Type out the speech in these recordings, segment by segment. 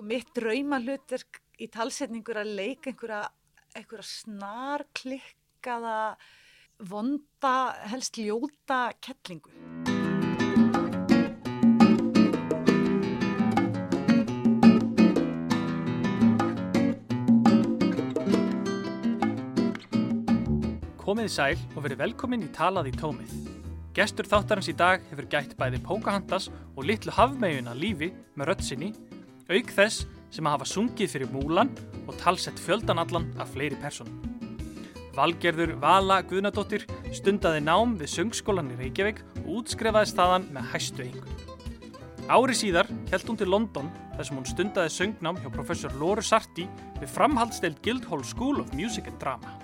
sko mitt drauma hlutverk í talsetningur að leika einhverja, einhverja snarklikkaða vonda, helst ljóta kettlingu. Komið í sæl og verið velkomin í Talað í tómið. Gestur þáttarins í dag hefur gætt bæði Pókahandas og litlu hafmegjuna lífi með röddsinni, auk þess sem að hafa sungið fyrir múlan og talsett fjöldanallan af fleiri personum. Valgerður Vala Guðnadóttir stundaði nám við söngskólan í Reykjavík og útskrefaði staðan með hæstu einhvern. Ári síðar held hún til London þar sem hún stundaði söngnám hjá professor Lóru Sarti við framhaldsteild Guildhall School of Music and Drama.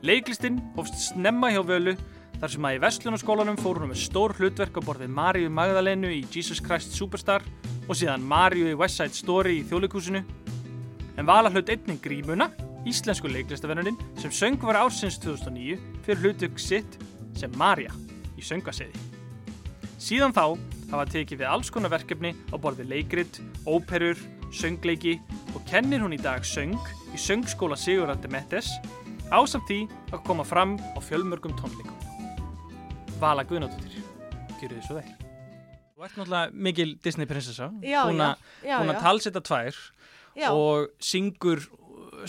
Leiklistinn hófst snemma hjá völu þar sem að í Vestlunarskólanum fór hún með stór hlutverk á borðið Maríu Magdalenu í Jesus Christ Superstar og síðan Maríu í West Side Story í þjóðleikúsinu. En vala hlut einnig grímuna, íslensku leiklistavennunin sem söng var ársins 2009 fyrir hlutverk sitt sem Marja í söngaseiði. Síðan þá hafa tekið við alls konar verkefni á borðið leikrit, óperur, söngleiki og kennir hún í dag söng í söngskóla Sigurðar Mettes ásamt því að koma fram á fjölmörgum tónleikum. Vala Guðnáttur, gjur þið svo vel. Þú ert náttúrulega mikil Disney prinsessa, hún að talsetta tvær Já, og syngur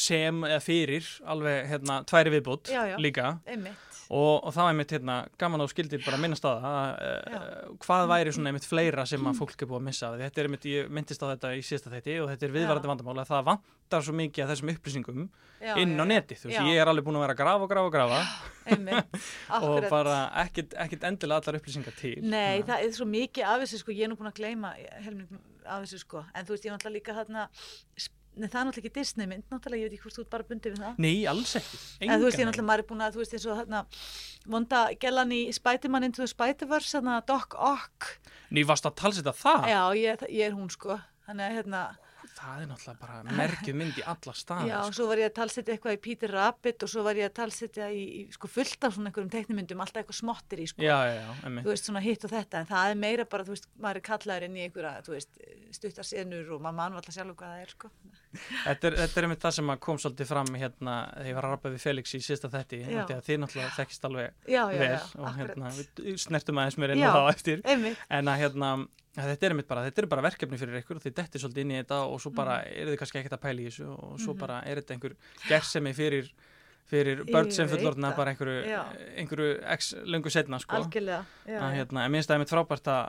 sem eða fyrir alveg hérna tværi viðbútt Já, já. líka einmitt. Og, og þá er mitt hérna gaman og skildi bara að minnast á það að, uh, hvað væri svona einmitt fleira sem að fólk er búið að missa þetta er einmitt, ég myndist á þetta í síðasta þetti og þetta er viðvarandi Já. vandamál að það vantar svo mikið af þessum upplýsingum Já, inn á já. netið, þú veist, Já. ég er alveg búin að vera að grafa og grafa og grafa. Einmitt, og bara ekkit, ekkit endilega allar upplýsingar til. Nei, að- það er svo mikið af þessu sko, ég er nú búin að gleyma helming af þessu sko, en þú veist, ég nei, það er náttúrulega ekki Disney mynd, náttúrulega, ég veit ekki hvort þú ert bara bundið við það. Nei, alls ekki, En þú veist, ég náttúrulega, maður er búin að, þú veist, eins og þarna, vonda gellan í Spiderman into the Spider-Verse, þarna Doc Ock, Ný, varst að talsita það? já, ég, ég er hún sko, þannig að, hérna, Það er náttúrulega bara merkjuð mynd í alla staðar já, sko. svo var ég að talsetja eitthvað í Peter Rabbit og svo var ég að talsetja í, í sko, fullt af svona einhverjum teiknumyndum, alltaf eitthvað smottir í, sko. Já, já, já, emmi þú veist, svona hitt og þetta, en það er meira bara, þú veist, maður er kallaður inn í einhverja, þú veist, stuttar senur og maður mann alltaf sjálf hvað það er, sko. Þetta er, þetta er einmitt það sem kom svolítið fram hérna þegar ég var að rappa við Felix í síðasta þetti því náttúrulega þekkist alveg Já, já, vel já, og hérna snertum aðeins mér inn á það eftir en að hérna þetta er bara, þetta er bara verkefni fyrir ykkur og þið dettir svolítið inn í þetta og svo bara Mhm. eru þið kannski ekkert að pæla í þessu og svo bara er þetta einhver gersemi fyrir fyrir börn Ég sem fullorðna bara einhverju, einhverju x löngu setna sko. Algjörlega, að hérna, en minnst það er mitt frábært að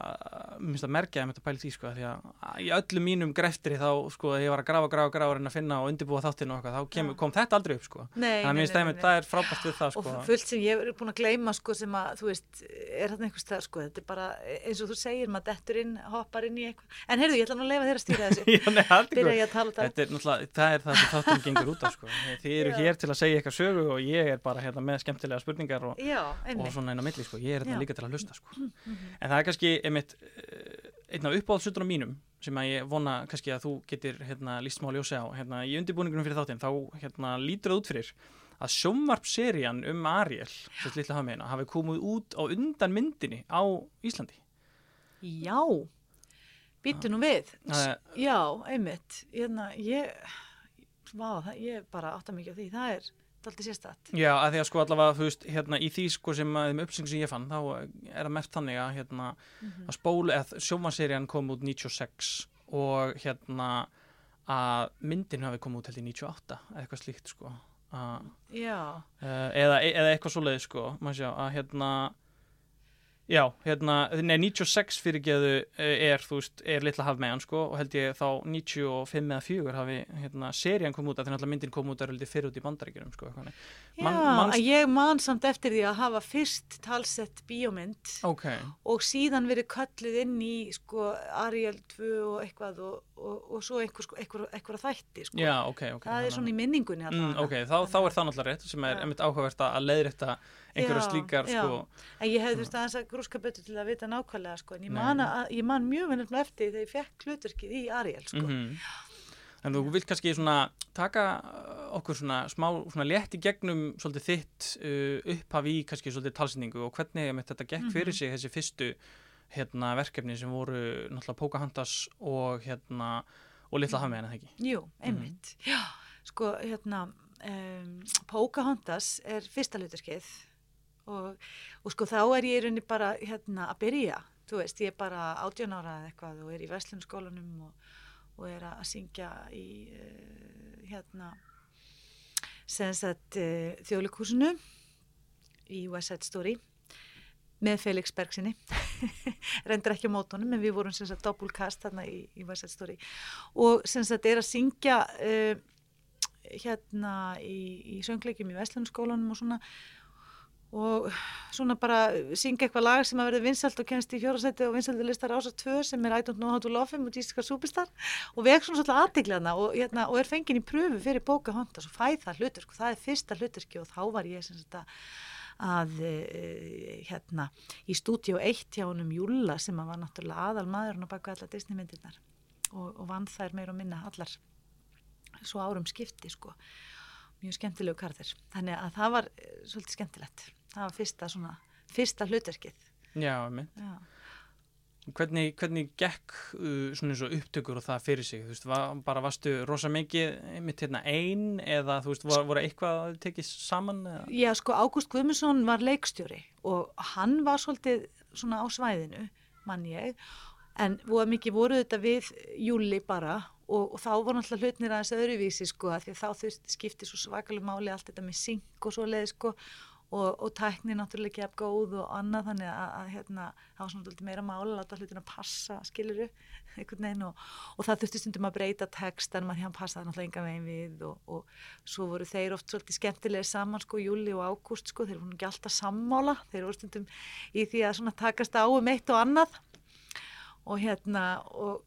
minnst að merkja að þetta pæli því sko því að í öllum mínum greftri þá sko að ég var að grafa, grafa, grafa og reyna að finna og undirbúa þáttinu og eitthvað, þá kem, kom þetta aldrei upp sko. Nei, þannig að minnst nei, það, er frábært við það Og sko fullt sem ég er búin að gleyma, sko, sem að, þú veist, er þarna einhvers það, sko, þetta er bara, eins og þú segir, maður dettur inn, hoppar inn í eitthvað. En heyrðu, ég ég segja sögu og ég er bara hérna með skemmtilega spurningar og, Já, og svona einn á milli sko. Ég er hérna líka til að hlusta sko. En það er kannski einmitt eh, einn af uppáhaldssutunum mínum sem að ég vona kannski að þú getur hérna líst smá ljósi á. Hérna í undirbúningunum fyrir þáttinn þá hérna lítur það út fyrir að sjómvarpserían um Ariel, svo lítla hafa meina, hafi komið út á undan myndinni á Íslandi. Já, býttu nú við. Er- Já, einmitt. Hérna, ég, vá, það, ég bara átta mikið á því. Það er daldið sérstætt. Já, að því að sko allavega, þú veist, hérna í því sko sem að þeim upplýsing sem ég fann, þá er það mert þannig að hérna að spólu, eða sjómanserían kom út 96 og hérna að myndin hafi komið út held í 98 eða eitthvað slíkt sko að, Já, uh, eða, eða eitthvað svoleiði sko, maður sjá, að hérna Já, hérna, nei, 96 fyrirgeðu eh, er, þú veist, er litla hafmeðan, sko, og held ég þá 95 eða 4 hafi, hérna, serían kom út, að því náttúrulega myndin kom út að röldi fyrir út í bandaríkjunum, sko, eitthvað. já Man- að ég man samt eftir því að hafa fyrst talsett bíómynd Ok, og síðan verið kölluð inn í sko Ariel 2 og eitthvað og, og, og svo einhver, sko, einhver, einhver þætti sko. já, ok, ok. það er svona í minningunni Mm, allavega. ok, þá, þá er það náttúrulega rétt sem er Já. einmitt áhugavert að leiðrétta einhverja Já, slíkar já. sko, en ég hefði þurft aðeins betur til að vita nákvæmlega sko. en ég man, að, ég man mjög vel eftir þegar ég fekk hlutverkið í Ariel sko. mm en þú vilt kannski svona taka uh, okkur svona smá svona létt í gegnum svolítið þitt uh, upphafi í kannski svolítið talsendingu og hvernig þetta gekk Mhm. fyrir sig þessi fyrstu hérna verkefni sem voru náttúrulega Pocahontas og hérna og litla hafmeðan, eða ekki? Jú, einmitt. Já, sko, hérna, um, Pocahontas er fyrsta hluturkið og, og sko þá er ég í rauninni bara hérna að byrja, þú veist, ég er bara átjón ára eða eitthvað og er í Vestlunskólanum og, og er að syngja í uh, hérna sem sagt uh, þjóðleikúsinu í West Side Story með Felix Bergsinni reyndir ekki á mótunum en við vorum sem sagt doppulkast þarna í, í West Side Story. Og sem sagt er að syngja uh, hérna í, í söngleikjum í Vestlunskólanum og svona og svona bara syngja eitthvað lag sem að verði vinsalt og kennst í fjórasæti og vinsaldi listar ása 2 sem er I don't know how to love him og Jessica Superstar. Og veg svona svolítið aðdeglaðna og, hérna, og er fengin í pröfu fyrir bóka honda og fæð það hluturk og það er fyrsta hluturki og þá var ég sem sagt að uh, hérna í stúdíu 1 hjá honum Júla sem að var náttúrulega aðal maðurinn á baka allar Disney myndirnar og, og vann þær meir og minna allar svo árum skipti sko mjög skemmtilegu karðir þannig að það var uh, svolítið skemmtilegt. Það var fyrsta svona fyrsta hluterkið Já, einmitt. Hvernig, hvernig gekk uh, svona eins og upptökur og það fyrir sig, veist, var, bara varstu rosa mikið einmitt hérna einn eða þú veist, voru, voru eitthvað tekið saman? Eða? Já, sko, Ágúst Guðmundsson var leikstjóri og hann var svolítið svona á svæðinu, mann ég, en mikið voru þetta við júli bara og, og þá voru náttúrulega hlutnir aðeins öðruvísi, sko, að því að þá veist, skipti svo svakalega máli allt þetta með syng og svo leið, sko, og, og tækni náttúrulega ekki af góð og annað þannig að, að hérna, það var svona meira mála að láta hlutin að passa, skiluru einhvern veginn og, og það þurfti stundum að breyta text en maður hérna passaði náttúrulega enga veginn við og svo voru þeir oft svolítið skemmtilega saman sko, júli og ágúst sko, þeir voru ekki alltaf sammála, þeir voru stundum í því að svona takast á um eitt og annað og hérna og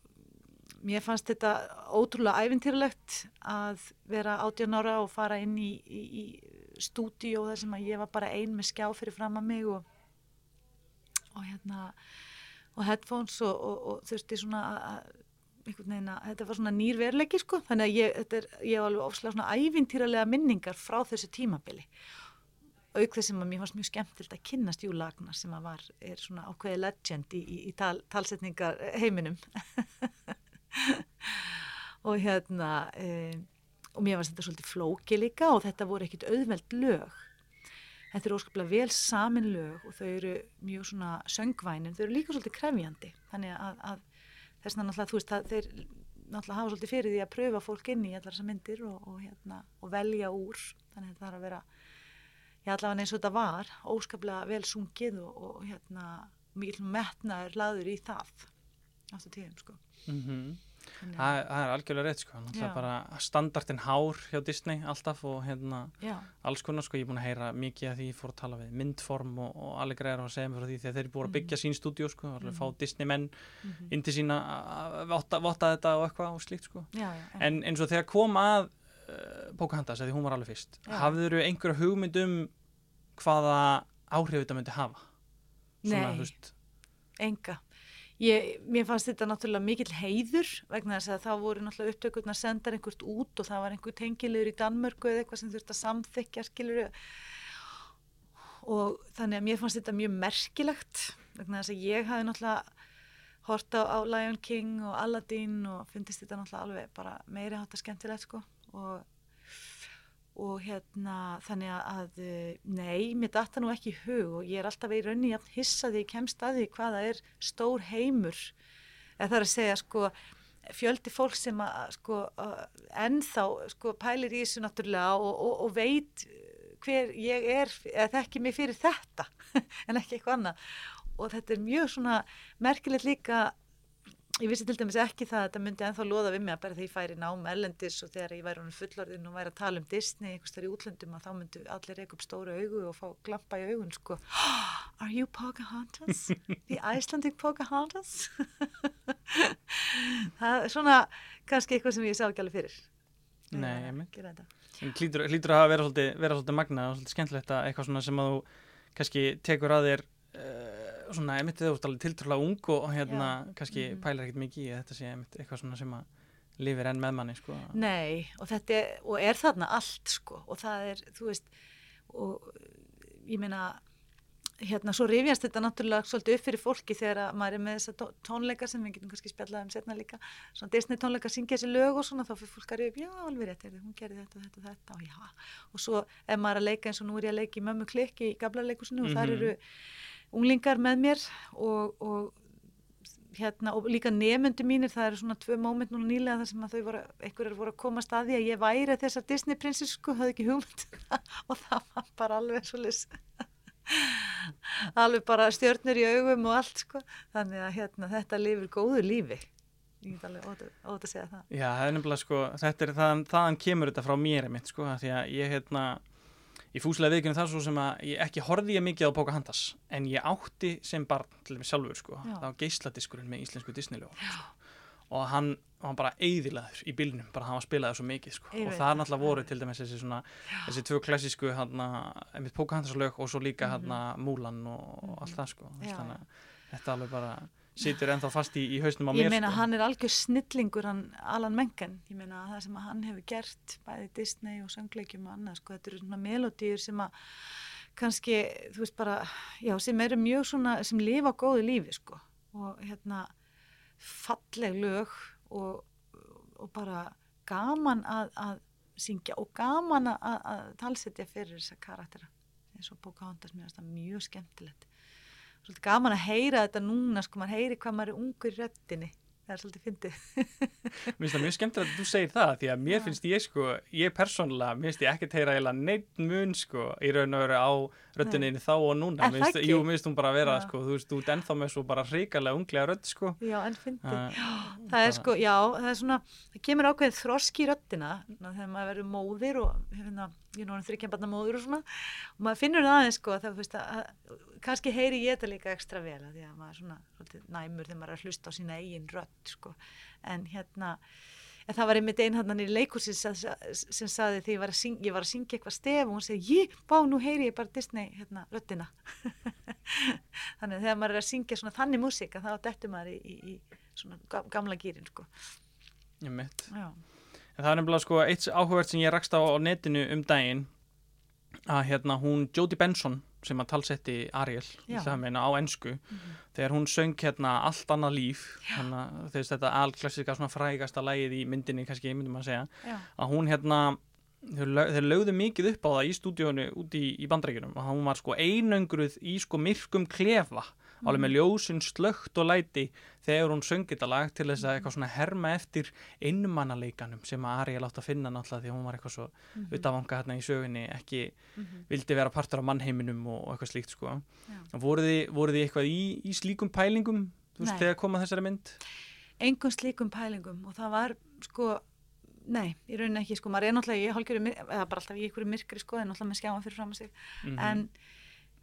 mér fannst þetta ótrúlega æfintýrlegt að vera 18 ára og fara inn í, í, í stúdíó þar sem að ég var bara ein með skjá fyrir fram að mig og, og hérna og headphones og, og, og þurfti svona að Neina, þetta var svona nýr verleiki sko. Þannig að ég, er, ég var alveg ofslega svona ævintýralega minningar frá þessu tímabili. Auk þess sem að mér fannst mjög skemmtilt að kynnast Júlagna sem að var, er svona ákveði legend í, í tal, talsetningar heiminum og hérna um, og mér var þetta svolítið flóki líka og þetta voru ekkit auðveld lög. Þetta eru óskaplega vel samin lög og þau eru mjög svona söngvænin, þau eru líka svolítið krefjandi. Þannig að, að þess að náttúrulega þú veist að þeir náttúrulega hafa svolítið fyrir því að pröfa fólk inn í allar þessar myndir og, og, hérna, og velja úr. Þannig að þetta þarf að vera já allavega eins og þetta var óskaplega vel sungið og, og hérna mjög metnaður laður í það áttu tíðum sko mm -hmm. Það, það er algjörlega rétt sko, bara standartin hár hjá Disney alltaf og hérna Já. alls konar sko, ég er búin að heyra mikið að því ég fór að tala við myndform og, og allir greiðar að segja mér frá því þegar þeir eru búin að byggja mm. sín stúdíu sko, mm -hmm. fá Disney menn mm -hmm. inn til sína að votta, votta þetta og eitthvað og slíkt sko. Já, já, en eins og þegar kom að uh, Pocahontas, því hún var alveg fyrst, hafður þau einhverja hugmynd um hvaða áhrif þetta myndi hafa? Svona, Nei, enga Ég, mér fannst þetta náttúrulega mikill heiður vegna þess að þá voru náttúrulega upptökurna að senda einhvert út og það var einhver tengilegur í Danmörku eða eitthvað sem þurfti að skiluru og þannig að mér fannst þetta mjög merkilegt vegna þess að ég hafi náttúrulega horta á Lion King og Aladdin og fundist þetta náttúrulega alveg bara meiri hátta skemmtilegt sko. Og og hérna þannig að eh, nei, mér data nú ekki í hug og ég er alltaf í raunni að hissa því kemst að því hvaða er stór heimur. Eða það er að segja sko fjöldi fólk sem að sko ennþá sko pælir í þessu náttúrulega og, og, og veit hver ég er eða þekki mig fyrir þetta en ekki eitthvað annað. Og þetta er mjög svona merkilegt líka Ég vissi til dæmis ekki það að þetta myndi enþá loða við mig að bara því ég færi nám ellendis og þegar ég væri fullorðin og væri að tala um Disney einhvers þar í útlöndum að þá myndi allir reyka upp stóru augu og fá glampa í augun sko Are you Pocahontas? The Icelandic Pocahontas? það er svona kannski eitthvað sem ég sá ekki alveg fyrir Nei, ég mynd Hlýtur, hlýtur að vera svolítið, vera svolítið magna og svolítið skemmtilegt að eitthvað svona sem að þú kannski tekur að þér uh, svona, ég myndi þú alveg tiltrúlega ung og hérna Já. kannski mm pælar ekkert mikið í þetta sé einmitt, eitthvað svona sem að lifir enn með manni sko. Nei, og þetta er, og er þarna allt sko og það er, þú veist og ég meina hérna, svo rifjast þetta náttúrulega svolítið upp fyrir fólki þegar að maður er með þessa tónleika sem við getum kannski spjallað um setna líka svona Disney tónleika syngja þessi lög og svona þá fyrir fólk að rifja, já alveg rétt, hún gerði þetta, þetta, þetta og já, og svo ef maður er að leika eins og nú er ég að leika í mömmu klikki í gabla leikusinu mm -hmm. og þar mhm. eru unglingar með mér og, og hérna, og líka nefnundu mínir, það eru svona tvö móment núna nýlega þar sem að þau voru, einhverjar voru að koma staði að ég væri þessar Disney prinsessu sko, hafði ekki hugmynd og það var bara alveg svo lis alveg bara stjörnur í augum og allt sko, þannig að hérna, þetta lifir góðu lífi. Ég get alveg ótt að segja það. Já, það er nefnilega sko, þetta er þaðan, þaðan kemur þetta frá mér einmitt sko, því að ég hérna Ég fúslega viðkynna það svo sem að ég ekki horfi ég mikið á Pocahontas en ég átti sem barn til mig sjálfur sko. Það var geysladiskurinn með íslensku Disneyljóð sko. og hann var bara eiðilaður í bylnum, bara hann var spilaður svo mikið sko. og það er náttúrulega voru til dæmis þessi svona, þessi tvö klassísku einmitt Pocahontas lög og svo líka mm -hmm. Múlan og, og mhm. allt það sko. Þannig að þetta er alveg bara situr ennþá fast í, í hausnum á mér ég meina sko. hann er algjör snillingur hann, Alan Menken, ég meina það sem hann hefur gert bæði Disney og söngleikjum og annað sko, þetta eru svona melodýr sem að kannski, þú veist bara já, sem eru mjög svona, sem lifa góðu lífi sko. Og hérna falleg lög og, og bara gaman að, að syngja og gaman að, að talsetja fyrir þessa karaktera. Eins og Pocahontas, mér finnst það mjög skemmtilegt svolítið gaman að heyra þetta núna sko, maður heyri hvað maður er ungur í röttinni það er svolítið fyndið. Mér finnst það mjög skemmtilegt að þú segir það því að mér ja. finnst ég sko, ég persónulega mér finnst ég ekkert heyra eða neitt mun sko í raun og veru á röttinni þá og núna, mér finnst, jú, mér finnst hún bara að vera ja. sko, þú veist, þú ert ennþá með svo bara hrigalega unglega rött sko. Já, en fyndið, uh, það er sko, já, það er svona það kemur ákveðið þroski í röttina þegar maður verður móðir og hérna, ég er kannski heyri ég þetta líka ekstra vel að því að maður er svona næmur þegar maður er að hlusta á sína eigin rött sko. En hérna en það var einmitt einhannan í leikursin sem, saði því ég var að syngja, var að syngja eitthvað stef og hún segi, ég, bá, nú heyri ég bara Disney hérna, röttina þannig að þegar maður er að syngja svona þannig músík þá dettur maður í, í, í svona gamla gýrin sko. Ég mitt En það er nefnilega sko eitt áhugverð sem ég rakst á á netinu um daginn að hérna hún Jodie Benson sem að talsetti Ariel meina, á ennsku mm -hmm. þegar hún söng hérna allt annað líf hana, þegar þetta alklassika svona frægasta lægið í myndinni kannski, myndum að segja Já. að hún hérna þeir lögðu mikið upp á það í stúdíónu út í, í bandreikinum og hún var sko einangruð í sko myrkum klefa mm. alveg með ljósinn slögt og læti þegar hún söngið þetta lag til þess að eitthvað svona herma eftir innmannaleikanum sem að Ari látt að finna náttúrulega því hún var eitthvað svo mm -hmm. utafanga hérna í sögunni ekki mm -hmm. vildi vera partur af mannheiminum og, og eitthvað slíkt sko voruð þið, voruð þið eitthvað í, í slíkum pælingum þú veist þegar komað þessari mynd? Engum slíkum pælingum og það var sko Nei, í rauninni ekki, sko, maður er náttúrulega í hálfgjörðu, eða bara alltaf í ykkur myrkri, sko, en náttúrulega með skjáma fyrir fram að sig, mm -hmm. en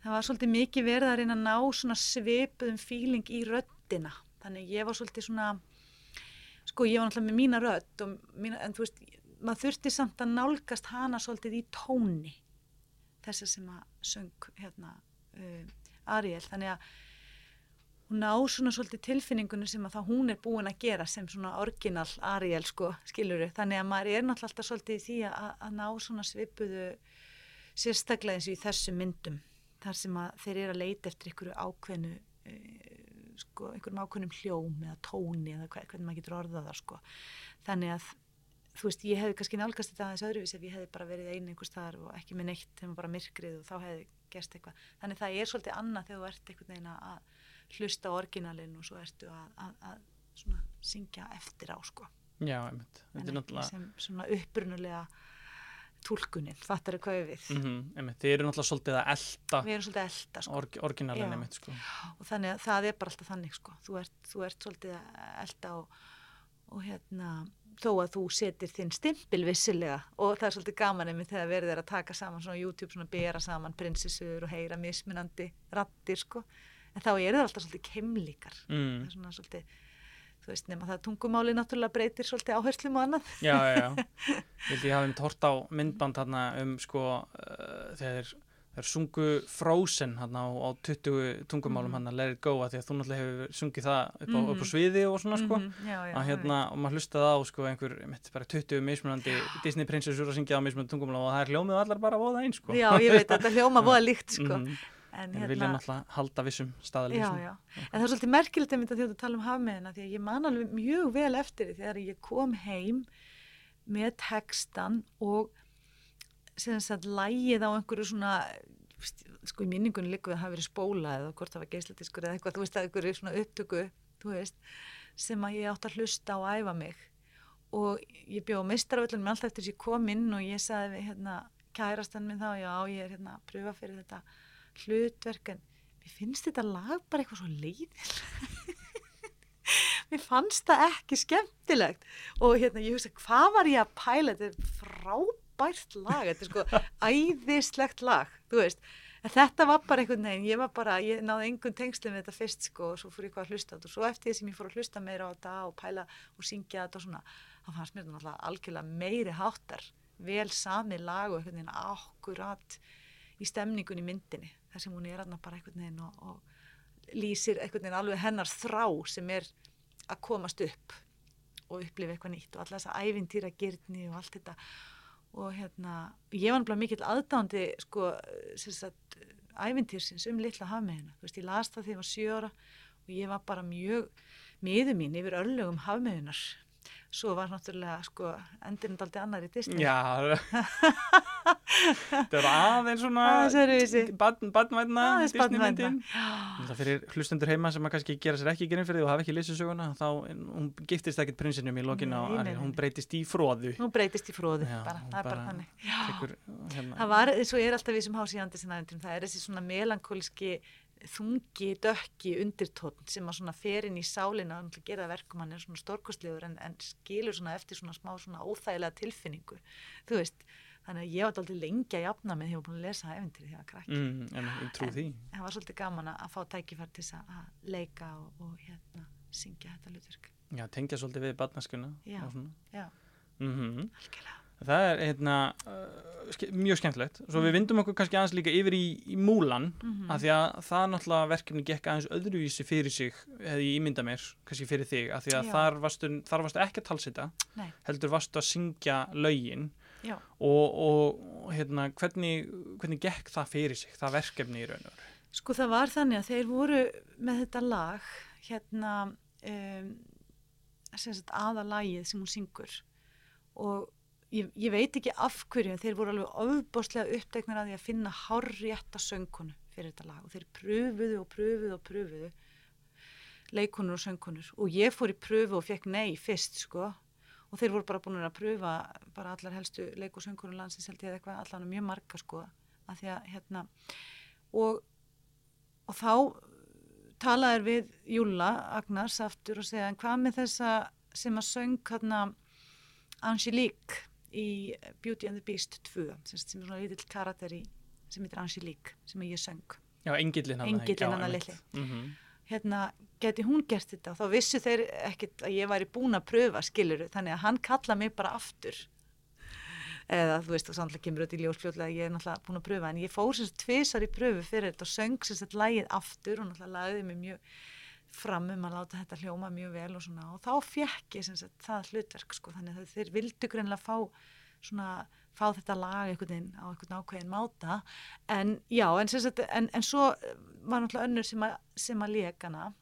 það var svolítið mikið verið að reyna að ná svona svipuðum fíling í röddina. Þannig ég var svolítið svona sko ég var náttúrulega með mína rödd mína, en þú veist, maður þurfti samt að nálgast hana svolítið í tóni þess að sem að söng hérna uh, Ariel, þannig að hún ná svona svolítið tilfinningunum sem að það hún er búin að gera sem svona orginal Ariel sko, skiluru, þannig að maður er náttúrulega alltaf svolítið í því að, að ná svona svipuðu sérstaklega eins og í þessu myndum þar sem að þeir eru að leita eftir einhverju ákveðnu uh, sko, einhverjum ákveðnum hljóm eða tóni eða hver, hvernig maður getur orðað það sko. þannig að þú veist, ég hefði kannski nálgast þetta aðeins öðruvís ef ég hefði bara verið einu einhvers þar og ekki með neitt þegar maður bara myrkrið og þá hefði gerst eitthvað þannig það er svolítið annað þegar þú ert einhvern veginn að hlusta orginalinn og svo ertu að, að, að syngja eftir á sko Já, einmitt. en ekki sem svona upprunulega tólkunin, fattar þau hvað við mm -hmm, Þið eru náttúrulega svolítið að elda Við erum svolítið að elda sko. Org, Orginalin einmitt sko. Og þannig að það er bara alltaf þannig sko. þú, ert, þú ert svolítið að elda og, og hérna þó að þú setir þinn stimpil vissilega og það er svolítið gaman einmitt þegar verður að taka saman svona YouTube, svona bera saman prinsessur og heyra mismunandi rattir sko en þá eru það alltaf svolítið kemlíkar mm. það er svona svolítið þú veist, nema það tungumáli náttúrulega breytir svolítið áherslum og annað. Já, já, já, vildi ég hafa um tort á myndband hérna um sko uh, þegar þeir sungu Frozen hérna á, á 20 tungumálum hérna, mm. Let it go að því að þú náttúrulega hefur sungið það upp á, mm. upp á mhm. sviði og svona sko. Mm, já, já, að hérna, og maður hlustaði á sko einhver, mitt bara 20 mismunandi Disney prinsessur að syngja á mismunandi tungumálum og það er hljómið allar bara voða einn sko. Já, ég veit, þetta hljóma voða líkt sko En, En vilja náttúrulega halda vissum staðalíf. Já, já. En það er svolítið merkilegt að mynda því að þú tala um hafmeðina því að ég man alveg mjög vel eftir því þegar ég kom heim með textan og sem sagt lægið á einhverju svona sko í minningunni líka að hafi verið spóla eða hvort það var geislatiskur eða eitthvað, þú veist að einhverju svona upptöku, þú veist sem að ég átt að hlusta og æfa mig og ég bjóð meistarvöldunum alltaf eftir þess að ég kom inn og ég sagði við hérna kærastan minn þá, já ég er hérna að pröfa fyrir þetta hlutverk en mér finnst þetta lag bara eitthvað svo leiðil mér fannst það ekki skemmtilegt. Og hérna ég hugsa hvað var ég að pæla? Þetta er frábært lag þetta er sko æðislegt lag þú veist. En þetta var bara einhvern veginn, ég var bara, ég náði einhvern tengslu með þetta fyrst sko og svo fór ég hvað að hlusta á þetta. Og svo eftir því sem ég fór að hlusta meira á þetta og pæla og syngja þetta og svona, þá fannst mér þetta algjörlega meiri háttar, vel sami lag og einhvern veginn akkurat í stemningun í myndinni, þar sem hún er aðna bara einhvern veginn og, og lýsir einhvern veginn alveg hennar þrá sem er að komast upp og upplifa eitthvað nýtt og alltaf þessa ævintýra girtni og allt þetta. Og hérna, ég var náttúrulega mikill aðdándi sko, sagt, ævintýrsins um litla hafmeðina þú veist, ég las það þegar ég var sjóra og ég var bara mjög miður mín yfir örlögum hafmeðinar svo var náttúrulega sko endurinn aldrei annar í Disney. Já það var aðeins svona badnvætna Disneymyndin það fyrir hlustendur heima sem að kannski gera sér ekki gerinn fyrir því og hafa ekki lesið söguna þá hún giftist ekkert prinsinum í lokin á hún breytist í fróðu hún breytist í fróðu, það bara þannig. tekur, það var, eins og ég er alltaf við sem hásíðandi það er þessi svona melankóliski þungi, dökki, undirtótt sem að svona fer inn í sálina og gera verkum hann er svona stórkostlegur en, en skilur svona eftir svona smá svona óþægilega tilfinningu, þú veist þannig að ég var alltaf lengi að jafna með því að ég var búin að lesa æventyri því að krakki. Mm, en, það var svolítið gaman að fá tækifært til að leika og, og hérna syngja þetta hlutverk. Já, tengja svolítið við barnaskuna Já, já. Mm -hmm. algjörlega Það er hérna, uh, mjög skemmtilegt. Svo við vindum okkur kannski aðeins líka yfir í, í múlan, mm -hmm. af því að það náttúrulega verkefni gekk aðeins öðruvísi fyrir sig, hefði ég ímynda mér, kannski fyrir þig, af því að þar varstu, þar varstu ekki að talsita, Nei. heldur varstu að syngja laugin og, og hérna, hvernig, hvernig gekk það fyrir sig, það verkefni í raun og veru? Sko það var þannig að þeir voru með þetta lag, hérna, um, aðalagið sem hún syngur og Ég, ég veit ekki af hverju þeir voru alveg ofbóstlega uppdegnar að því að finna hárrétta söngkonu fyrir þetta lag. Og þeir pröfuðu og pröfuðu og pröfuðu leikonur og söngkonur. Og ég fór í pröfu og fekk nei fyrst sko. Og þeir voru bara búin að pröfa bara allar helstu leik og söngkonur landsins held ég eitthvað. Allar mjög marga sko að því að hérna. Og, og þá talaður við Júla Agnars aftur og segja en hvað með þessa sem að söng hérna Angelique í Beauty and the Beast 2 sem er svona lítill karakter í sem heitir Angelique, sem ég söng. Já, engillin hann að litli. Mm -hmm. Hérna, geti hún gert þetta? Og þá vissu þeir ekkit að ég væri búin að pröfa skiluru, þannig að hann kalla mig bara aftur. Eða þú veist, þá sannlega kemur þetta í ljósfljóðlega ég er náttúrulega búin að pröfa, en ég fór sem sagt tvísar í pröfu fyrir þetta og söng sem sagt lægið aftur og náttúrulega lagði mig mjög fram um að láta þetta hljóma mjög vel og svona. Og þá fekk ég sagt, það hlutverk sko. Þannig að þeir vildu greinlega fá svona fá þetta lag einhvern veginn á einhvern ákveðin máta. En já en, sagt, en, en svo var náttúrulega önnur sem að, sem að lekana Uh,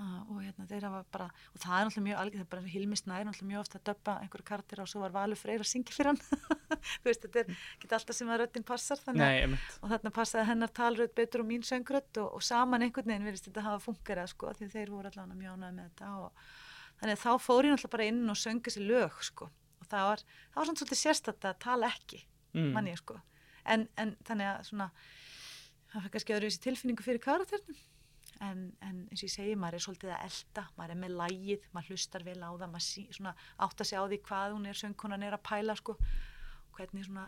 og hérna þeir hafa bara og það er náttúrulega mjög algjörð, það er bara Hilmis Nær náttúrulega mjög ofta að döpa einhverju karakter og svo var Valur Freyr að syngja fyrir hann. Þú veist, þetta er ekki alltaf sem að röttin passar Nei, og þarna passaði hennar talröð betur og mín söngrödd og, og saman einhvern veginn verðist þetta hafa fungerað sko, því þeir voru allavega mjónað með þetta og þannig að þá fór ég náttúrulega bara inn og söngi þessi lög sko og það var, það var svolítið sérstætt að tala ekki mm. manni sko. En, en svona en, en eins og ég segi, maður er svolítið að elda maður er með lægið, maður hlustar vel á það maður sí, átt að segja á því hvað hún er söngkonan er að pæla sko hvernig svona,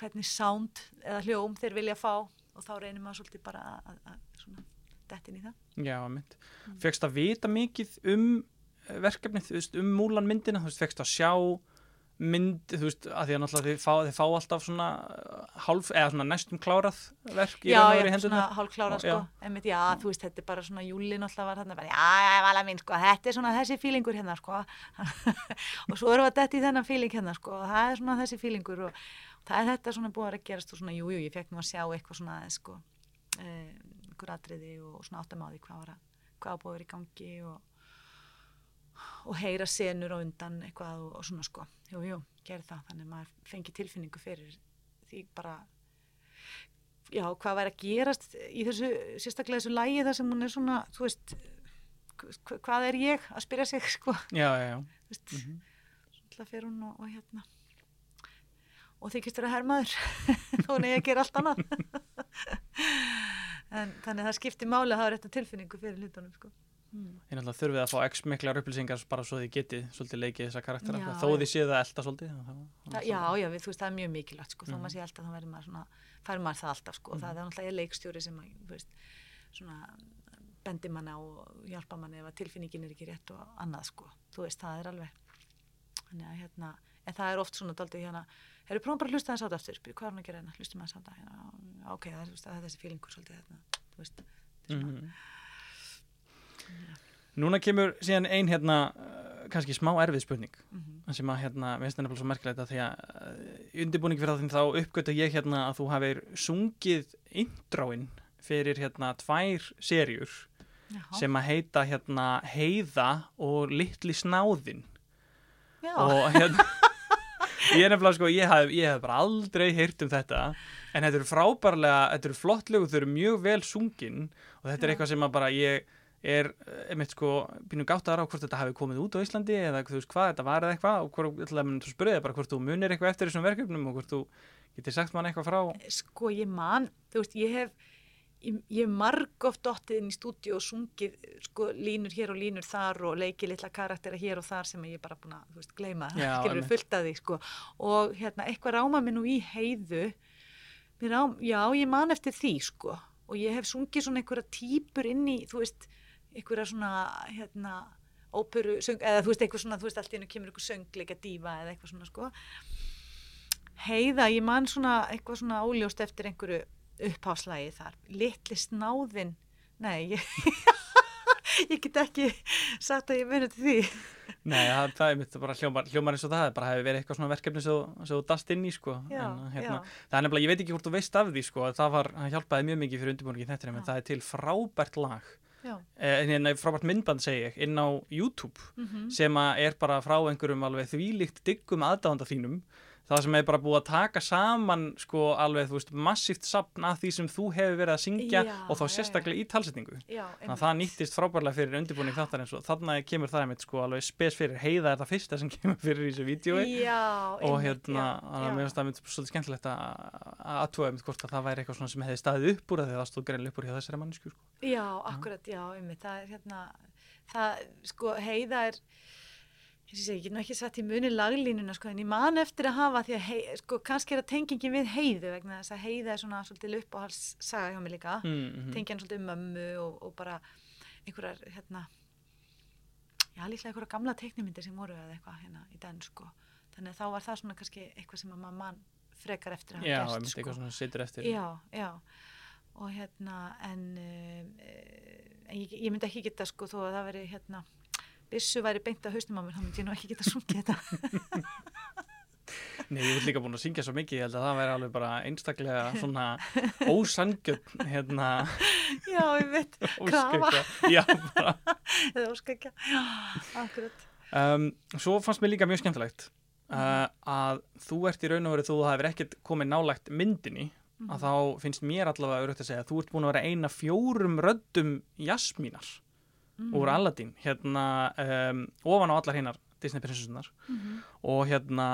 hvernig sound eða hljóm þeir vilja fá og þá reynir maður svolítið bara að, svona dettin í það Já, mynd. Mm. Fegst að vita mikið um verkefnið, um múlan myndina, þú veist, fegst að sjá mynd, þú veist, að því að náttúrulega þið fá, þið fá alltaf svona uh, hálf, eða svona næstum klárað verk í raun og verið hendurna. Já, já, hálf klárað sko, einmitt, já, þú veist, þetta er bara svona júli náttúrulega var þarna, bara, já, já, vala mín, sko, þetta er svona þessi fílingur hérna, sko, og svo erum við að detti í þennan fíling hérna, sko, og það er svona þessi fílingur og það er þetta svona búið að gerast og svona, jújú, jú, ég fekk nú að sjá eitthvað svona, sko, eh, einhver atriði og svona áttamáði hvað var að hvað búið að vera í gangi og, og heyra senur og undan eitthvað og, og svona sko jú, jú, gerði það, þannig að maður fengi tilfinningu fyrir því bara já, hvað væri að gerast í þessu, sérstaklega þessu lægi þar sem hún er svona, þú veist hva- hvað er ég að spyrja sig sko, já, já, já. veist Mhm. svona fer hún og, og hérna og þykist vera hermaður þó hún eigi að gera allt annað en þannig að það skiptir máli að hafa rétta tilfinningu fyrir hlutunum sko. Mm. Ég náttúrulega þurfið að fá x miklar upplýsingar bara svo þið getið svolítið leikið þessa karaktera Já, þó þið séð það elda svolítið þá- það, þá- já, já, við, þú veist, það er mjög mikilvægt sko, þó Mhm. maður sé alltaf, þá verður maður svona fær maður það alltaf, sko, Mhm. það er náttúrulega leikstjóri sem veist, svona bendi manna og hjálpa manni ef að tilfinningin er ekki rétt og annað, sko þú veist, það er alveg þannig að, hérna, en það er oft svona daldið hérna, erum prófum bara að hlusta þess á þetta aftur Núna kemur síðan ein hérna uh, kannski smá erfið spurning. Mhm, sem að hérna, mér finnst nefnilega svo merkilegt að því að uh, undirbúning fyrir það þá uppgötu ég hérna að þú hafið sungið intróin fyrir hérna tvær serjur já, sem að heita hérna Heiða og Litli Snáðin já, og hérna ég er nefnilega sko, ég hef, ég hef bara aldrei heyrt um þetta en þetta eru frábærlega, þetta eru flott lög þau eru mjög vel sungin og þetta er Já. eitthvað sem að bara ég er eh, einmitt sko, býnum gáttaðar á hvort þetta hafi komið út á Íslandi eða þú veist hvað þetta var eða eitthvað og hvort, spyrja þig bara hvort þú munir eitthvað eftir þessum verkefnum og hvort þú getur sagt mann eitthvað frá. Sko ég man, þú veist, ég hef ég, ég hef margóft dottið inn í stúdíu og sungið sko línur hér og línur þar og leikið litla karaktera hér og þar sem ég bara búin að, þú veist, gleyma skilur einmitt. fullt að því, sko. Og hérna, eitthvað ráma mér nú í heiðu. Rám, já, ég man eftir því, sko. Og ég hef sungið svona einhverja típur inn í, þú veist, einhverja svona, hérna óperu, söng, eða þú veist, eitthvað svona, þú veist, allt í hennu kemur einhver söngleika dífa eða eitthvað svona, sko. Heiða, ég man svona eitthvað svona óljóst eftir einhverju uppháðslægi þar, litli snáðin nei, ég, ég get ekki sagt að ég muni til því. Nei, það, það er mitt bara hljómar, hljómar eins og það, bara hefur verið eitthvað svona verkefni sem þú- dast inn í sko. Já, en, hérna, það er nefnilega, ég veit ekki hvort þú veist af því sko, það var, það hjálpaði mjög mikið fyrir undirbúningi þetta, en það er til frábært lag eh, hérna, frábært myndband segi ég, inn á YouTube mm sem að er bara frá einhverjum alveg þvílíkt diggum aðdáðanda þínum það sem er bara búið að taka saman sko alveg, þú veist, massíft sapn af því sem þú hefur verið að syngja Já, og þá já, sérstaklega í talsetningu. Já þannig að það nýttist frábærlega fyrir undirbúning þáttar eins og þannig kemur það einmitt sko alveg spes fyrir. Heiða er það fyrsta sem kemur fyrir í þessu vídjói já, og einmitt, hérna, já, að já. mér finnst það mynd svolítið skemmtilegt að aðtúa einmitt hvort að það væri eitthvað sem hefði staðið upp úr að því að það stóð greinlega upp úr hjá þessari mannsku sko. Já, akkurat, já, einmitt, er, ég get nú ekki satt í muni laglínuna, sko, en ég man eftir að hafa því að, hei, sko, kannski er það tengingin við heiðu vegna þess að heiða er svona svolítið uppáhals saga hjá mig líka, mm -hmm. tengja hann svolítið um mömmu og, og bara einhverjar, hérna, já, líklega einhverjar gamla teiknimyndir sem voru eða eitthvað hérna í den, sko, þannig að þá var það svona kannski eitthvað sem að maður mann frekar eftir að Já, hafa einmitt gert, eitthvað sko. svona situr eftir Já, já og hérna en, um, en ég, ég myndi ekki geta sko þó að það veri hérna byssu væri beint að haustum á mér þá myndi ég nú ekki geta sungið þetta. Nei, ég vil líka búin að syngja svo mikið, ég held að það væri alveg bara einstaklega svona ósangjöld hérna. Já, ég veit, Krafa. Já, bara. Eða óskækja já, akkurat. Um, Svo fannst mér líka mjög skemmtilegt uh, að þú ert í raun og veru þú hefur ekkert komið nálægt myndinni Mhm. að þá finnst mér allavega auðvitað að segja að þú ert búin að vera eina fjórum röddum Jasmínar mm. úr Aladdin hérna um, ofan á allar hinnar Disney prinsessunar mm og hérna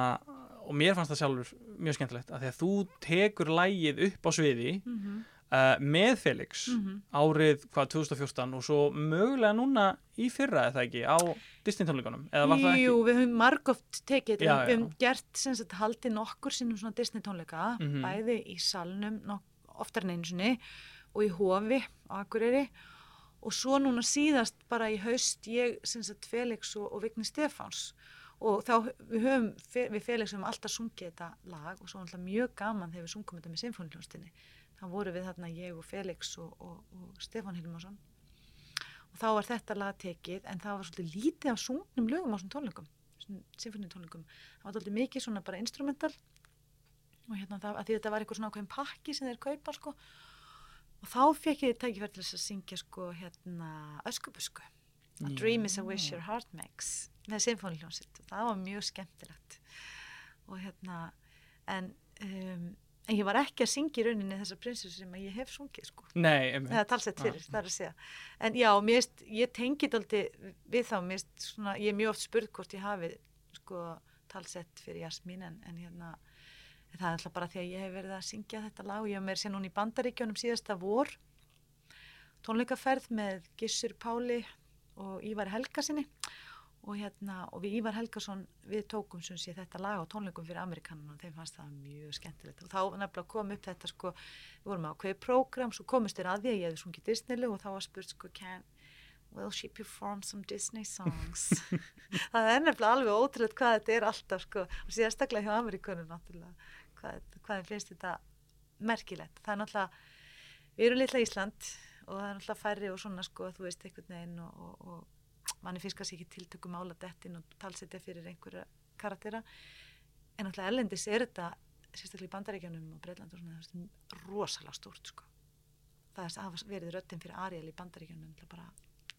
og mér fannst það sjálfur mjög skemmtilegt að því að þú tekur lægið upp á sviði -hmm. uh, með Felix Mhm. árið hvað 2014 og svo mögulega núna í fyrra eða ekki á Disney tónleikunum? Jú, við höfum margóft tekið Já, við höfum gert haldið nokkur sinnum svona Disney tónleika Mhm. bæði í salnum oftar en sinni og í hofi á Akureyri og svo núna síðast bara í haust ég sem sagt Felix og, og Vigni Stefáns. Og þá við höfum við Felix höfum alltaf sungið þetta lag og svo alltaf mjög gaman þegar við sungum þetta með symfóniljónstinni þá voru við þarna ég og Felix og, og, og Stefán Hilmarsson. Og þá var þetta lag tekið en það var svolítið lítið af sungnum lögum á þessum tónleikum symfónitónleikum, það var svolítið mikið svona bara instrumental. Og hérna það, að því þetta var eitthvað svona ákveðin pakki sem þeir kaupa sko og þá fekk ég tækifæri til að syngja sko hérna öskubusku. A Dream is a Wish Your Heart Makes með sinfóniljónsitt og það var mjög skemmtilegt. Og hérna en, um, en ég var ekki að syngja í rauninni þessar prinsessu sem ég hef sungið sko. Nei, einmitt. eða talsett fyrir, það er að segja. En já, mér veist, ég tengið aldrei við þá, mér veist, svona, ég er mjög oft spurð hvort ég hafi sko talsett fyrir Jasmín en, en hérna en það er alltaf bara því að ég hef verið að syngja þetta lag og ég hef meira sér núna í bandaríkjónum síðasta vor. Tónleikaferð með Gissur Páli og Ívar Helgasinni og hérna, og við Ívar Helgason við tókum sem sé þetta lag á tónleikum fyrir Amerikanum og þeim fannst það mjög skemmtilegt. Og þá nefnilega kom upp þetta sko við vorum á hvaðið prógram, svo komist þér að því að ég hefði sungið Disney-lu og þá var spurt sko can, will she perform some Disney songs? Það er nefnilega alveg ótrúlega hvað þetta er alltaf sko og sérstaklega hjá Amerikanum náttúrulega hvað, hvað finnst þetta merkilegt? Það er náttúrulega, við erum litla Ísland og það er náttúrulega færri og svona sko þú veist einhvern veginn og, og, og manni kannski ekki tiltökum ála dettin og talsetja fyrir einhverja karaktera. En náttúrulega ellendis er þetta sérstaklega í bandaríkjanum og Breitland og svona það er rosalega stórt sko. Það er að verið röttin fyrir Ariel í bandaríkjanum bara,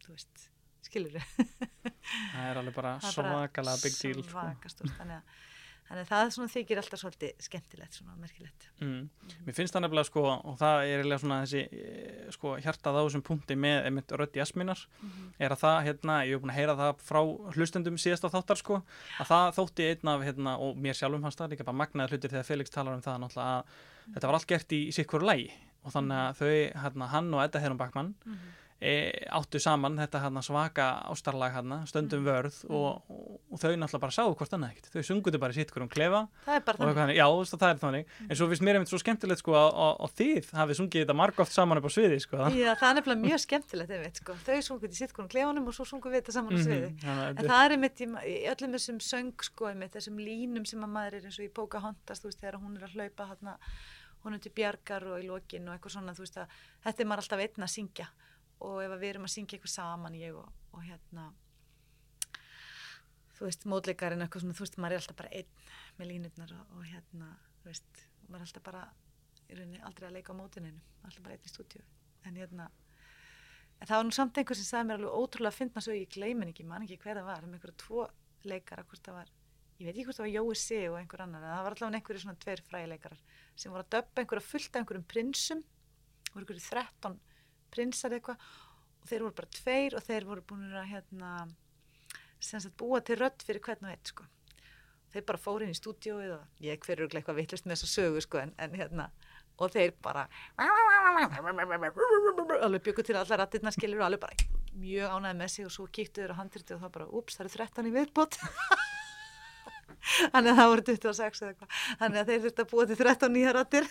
þú veist, skilur Það er alveg bara svakalega big deal sko. svaka stórt, þannig að Þannig að það svona þykir alltaf svolítið skemmtilegt, svona merkilegt. Mm. Mér finnst það nefnilega sko, og það er eiginlega svona þessi eh, sko hjartað á þessum punkti með einmitt rödd jasminar, mm -hmm. er að það hérna, ég hef búin að heyra það frá hlustendum síðast á þáttar sko, að það þótti einn af hérna, og mér sjálfum hans það líka bara magnaði hlutir þegar Felix talar um það náttúrulega að mm. þetta var allt gert í, í hverju lægi og þannig að þau, hérna, hann og Edda Herrum Bakmann -hmm e, áttu saman þetta hana, svaka ástarlag hana, stöndum mm. vörð mm. og, og, þau náttúrulega bara sáðu hvort annað ekkert þau sunguðu bara sitt hverjum klefa það er bara þannig já það er þannig mm. en svo finnst mér einmitt svo skemmtilegt sko og þið hafið sungið þetta margóft saman upp á sviði sko já það er nefnilega mjög skemmtilegt einmitt sko þau sunguðu sitt hverjum klefanum og svo sunguðu við þetta saman á sviði -hmm. ja, en það er einmitt í, í öllum þessum söng sko einmitt þessum línum sem að maður er eins og í Pocahontas þú veist þegar hún er að hlaupa hana, hún er til bjargar og í lokin og eitthvað svona þú veist að þetta er maður alltaf einn að syngja og ef við erum að syngja eitthvað saman ég og, og hérna þú veist, módleikarinn eitthvað svona, þú veist, maður er alltaf bara einn með línutnar og, og hérna þú veist, maður er alltaf bara í rauninni aldrei að leika á mótininu, alltaf bara einn í stúdíu. En hérna en það var nú samt einhver sem sagði mér alveg ótrúlega að finna svo ég gleimin ekki, man ekki hver það var um einhverja tvo leikara, hvort það var ég veit ekki hvort það var Jói C og einhver annar en það var allavega einhverju svona tveir fræleikarar sem voru að döpa einhverja fullt af einhverjum prinsum voru einhverju 13 prinsar eitthvað og þeir voru bara tveir og þeir voru búin að hérna, búa til rödd fyrir hvern og eitt sko. þeir bara fóru inn í stúdióið og ég hverju eitthvað vittlust með þessu sögu sko, en, en hérna og þeir bara alveg byggur til allar rattirna skilur og alveg bara mjög ánæði með sig og svo kíktu þeir á handriti og það bara ups það eru 13 í viðbót. Þannig að það voru 26 eða eitthvað. Þannig að þeir þurfti að búa til 13 nýja rattir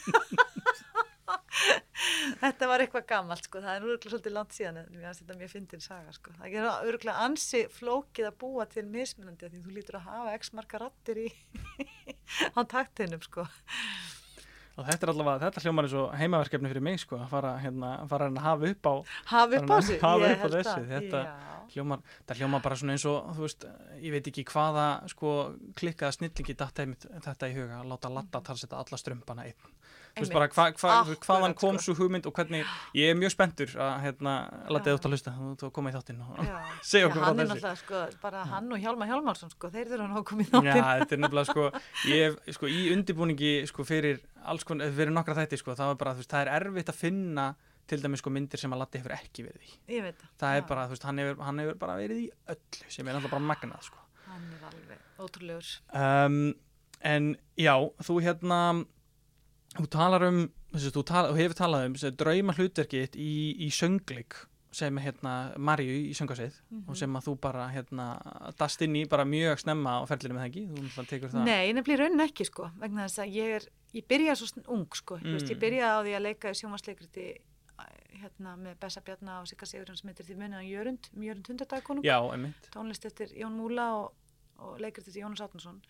þetta var eitthvað gammalt sko, það er öruglega svolítið langt síðan en mér finnst þetta mjög fyndin saga sko. það er öruglega ansi flókið að búa til mismunandi því þú lítur að hafa x marka rattir í á taktinum sko. Og þetta er allavega, þetta hljómar er svo heimaverkefni fyrir mig sko, að fara, hérna, fara að hafa upp á hafa upp á sig, hafa upp á þessi þetta hljómar, þetta hljómar bara svona eins og þú veist, ég veit ekki hvaða sko klikkaða snillingi þetta í huga, að láta latta talsetta alla strömpana einn veist bara hva, hva, hvaðan kom sko. svo hugmynd og hvernig, ég er mjög spenntur að hérna, leta þið út að hlusta þú komið í þáttinn og segja okkur frá þessi sko, bara hann og Hjálmar Hjálmarsson sko, þeir þurfa að koma í þáttinn. já, þetta er sko, ég, sko í undibúningi sko fyrir alls konar, fyrir nokkra þætti sko, það bara, veist, það er erfitt að finna til dæmis sko myndir sem að Latti hefur ekki verið í. Það já. er bara, þú veist, hann hefur, hann hefur bara verið í öllu sem er alltaf bara magnað sko. Hann er alveg ótrúlegur. Um, en já, þú hérna þú talar um þessi, þú, tala, þú hefur talað um drauma hlutverkitt í, í söngleik sem hérna Marju í söngasið mm -hmm. og sem að þú bara hérna dast inn í bara mjög snemma á ferlinu með þengi Nei, nefnilega raunin ekki sko vegna þess að ég er, ég byrjaði svo ung sko, mm. veist, ég mm. byrjaði á því að leika í sjómasleikriti hérna með Bessa Bjarnar og Sigga Sigurðan sem heitir því munið á Jörund, Jörund hundardagkonung tónlist eftir Jón Múla og, og leikriti til Jónas Átnarsson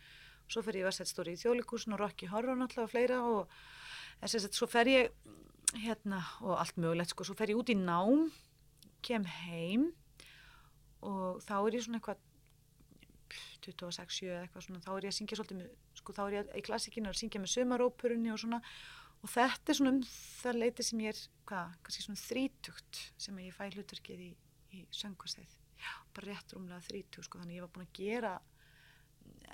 svo fer ég að setja stóri í þjólikúsin og Rocky Horror náttúrulega og fleira og sem sagt svo fer ég hérna og allt mögulegt sko, svo fer ég út í nám kem heim og þá er ég svona eitthvað 26 eða eitthvað svona þá er ég að syngja svolítið með, sko þá er ég í klassikinu að syngja með sömarópurunni og svona. Og þetta er svona um það leiti sem ég er, hvað, kannski svona þrítugt sem ég fæ hlutverkið í, í söngvarsið, já, bara rétt rúmlega þrítugt, sko, þannig ég var búin að gera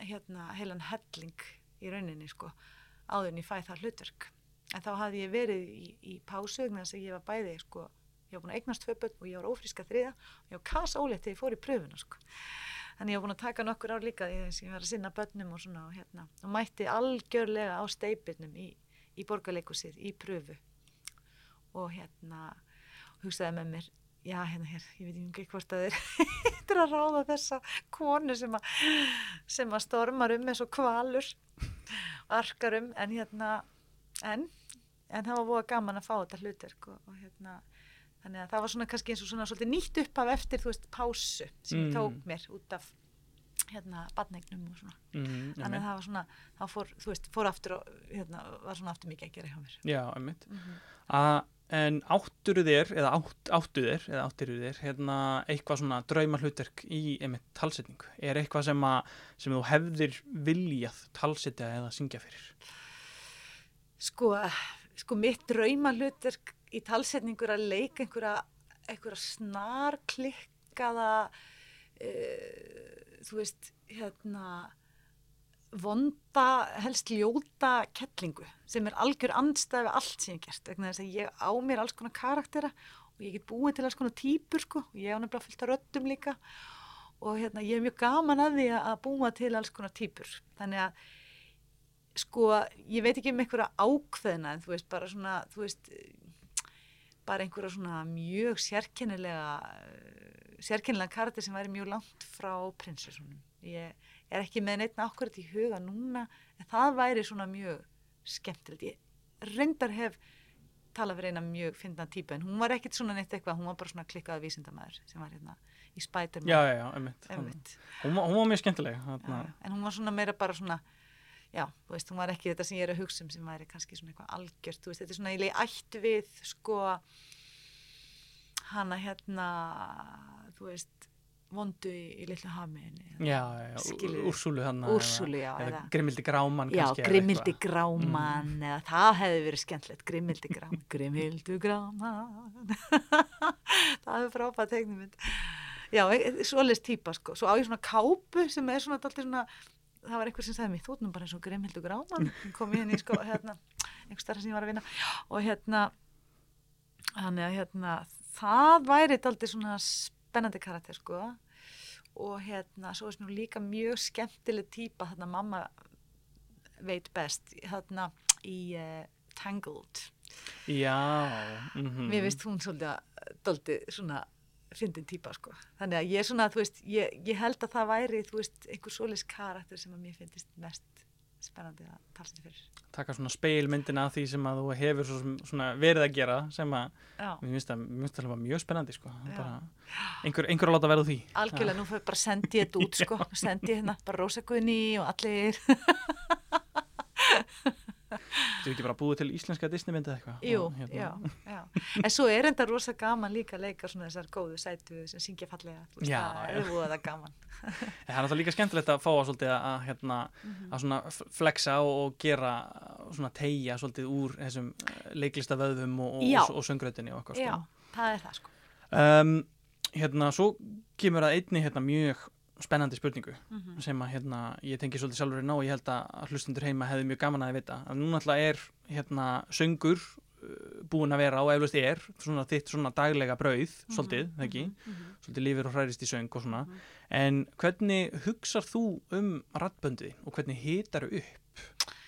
hérna heilan helling í rauninni, sko, áður en ég fæ það hlutverk, en þá hafði ég verið í, í pásugna þess að ég var bæði, sko, ég var búin að eignast tvö börn og ég var ófríska þriða og ég var kasa ólétt þegar ég fór í pröfuna, sko. Þannig ég var búin að taka nokkur ár líka að ég var að sinna börnum og svona og, hérna, og mætti algjörlega á steipinum í, í borgarleikusið í pröfu og hérna hugsaði með mér já hérna hér, ég veit ekki hvort að þeir er að ráða þessa konu sem að, sem að stormar um eins og kvalur arkar um en hérna en, en það var búið gaman að fá þetta hlutverk og, og hérna þannig að það var svona kannski eins og svona svolítið nýtt upp af eftir þú veist pásu sem mm. ég tók mér út af hérna badneignum og svona mm, þannig að það var svona, það fór, þú veist, fór aftur og hérna var svona aftur mikið að gera hjá mér Já, einmitt mm -hmm. En áttur þér, eða átt, áttu þér eða áttir þér, hérna eitthvað svona drauma hlutverk í einmitt talsetningu? Er eitthvað sem að sem þú hefðir viljað talsetja eða syngja fyrir? Sko, sko mitt drauma hlutverk í talsetningur að leika einhverja, einhverja snarklikkaða uh, þú veist hérna vonda, helst ljóta kettlingu sem er algjör andstæði við allt sem ég gert, vegna þess að ég á mér alls konar karaktera og ég get búið til alls konar týpur sko, ég á nefnilega fylgt að röttum líka og hérna ég er mjög gaman að því að búa til alls konar týpur þannig að sko, ég veit ekki um einhverja ákveðina en þú veist, bara svona, þú veist bara einhverja svona mjög sérkennilega sérkennilega karakter sem væri mjög langt frá prinsessunum. Ég er ekki með neitt nákvæmt í huga núna en það væri svona mjög skemmtilegt. Ég reyndar hef talað fyrir eina mjög finna típa en hún var ekkit svona neitt eitthvað, hún var bara svona klikkað vísindamæður sem var hérna í Spiderman. Já, já, já, emitt. Hún, hún var mjög skemmtileg. Já, en hún var svona meira bara svona já, þú veist, hún var ekki þetta sem ég er að hugsa um sem væri kannski svona eitthvað algjört, þú veist, þetta er svona eiginlega ætt við, sko hana hérna þú veist, vondu í, í litlu hamiðinni Já, já, Úrsúlu hann Úrsúlu, já eða, eða Grimildi Gráman Já, Grimildi Gráman mm. eða það hefði verið skemmtilegt Grimildi Gráman Grimildi Gráman það hefði frábært tegnum Já, e, e, svolítið týpa sko. Svo á ég svona kápu sem er svona alltaf svona það var einhver sem sagði mér, þú erum bara eins og Grimhildur Gráman kom ég inn í sko, hérna einhver starf sem ég var að vinna. Og hérna þannig að hérna það væri aldrei svona spennandi karakter sko og hérna, svo er svona líka mjög skemmtileg týpa, hérna mamma veit best hérna í uh, Tangled Já mm -hmm. Mér veist hún svolítið að svona fyndin týpa sko. Þannig að ég er svona, þú veist, ég, ég held að það væri, þú veist, einhver solis karakter sem að mér finnist mest spennandi að tala sér fyrir. Taka svona speilmyndina af því sem að þú hefur svona verið að gera sem að mér finnst það mjög spennandi sko. Bara, einhver, einhver að láta verða því. Algjörlega, nú fyrir bara að sendi ég þetta út sko, sendi ég hérna bara Rósagunni og allir Þú ekki bara búið til íslenska Disneymyndi eða eitthvað? Jú, hérna. já, já. En svo er enda rosa gaman líka að leika svona þessar góðu sætu sem syngja fallega. Já, það er búið að gaman. Það er náttúrulega líka skemmtilegt að fá að, að, hérna, -hmm. að svona flexa og gera svona tegja svolítið úr þessum eh, leiklista vöðum og, og, og söngröðinni og eitthvað. Sko. Já, það er það sko. Um, hérna, svo kemur að einni hérna mjög spennandi spurningu mm -hmm. sem að hérna, ég tengi svolítið sjálfur í ná og ég held að hlustundur heima hefði mjög gaman að þið vita að núna alltaf er hérna, söngur uh, búin að vera og eflust er svona þitt svona daglega brauð mm -hmm. svolítið, mm -hmm. svolítið lífur og hærist í söng og svona, mhm. en hvernig hugsar þú um ratböndi og hvernig hitar þau upp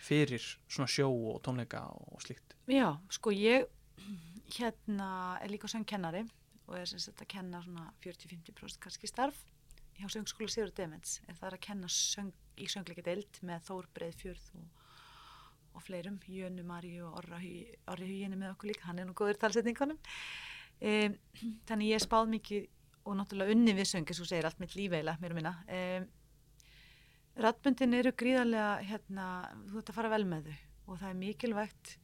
fyrir svona sjó og tónleika og slíkt? Já, sko ég hérna er líka söngkennari og er sem sagt að kenna svona 40-50% kannski starf hjá söngskóla Sigur Demens er það að kenna söng, í söngleika deild með Þór Breiðfjörð og, og fleirum, Jönu Maríu og Orri Hugini með okkur líka, hann er nú góður talsetningunum. E, þannig ég spáð mikið og náttúrulega unni við söng eins og segir allt mitt lífeila mér og minna. E, Rattbundin eru gríðarlega hérna, þú ert að fara vel með þau og það er mikilvægt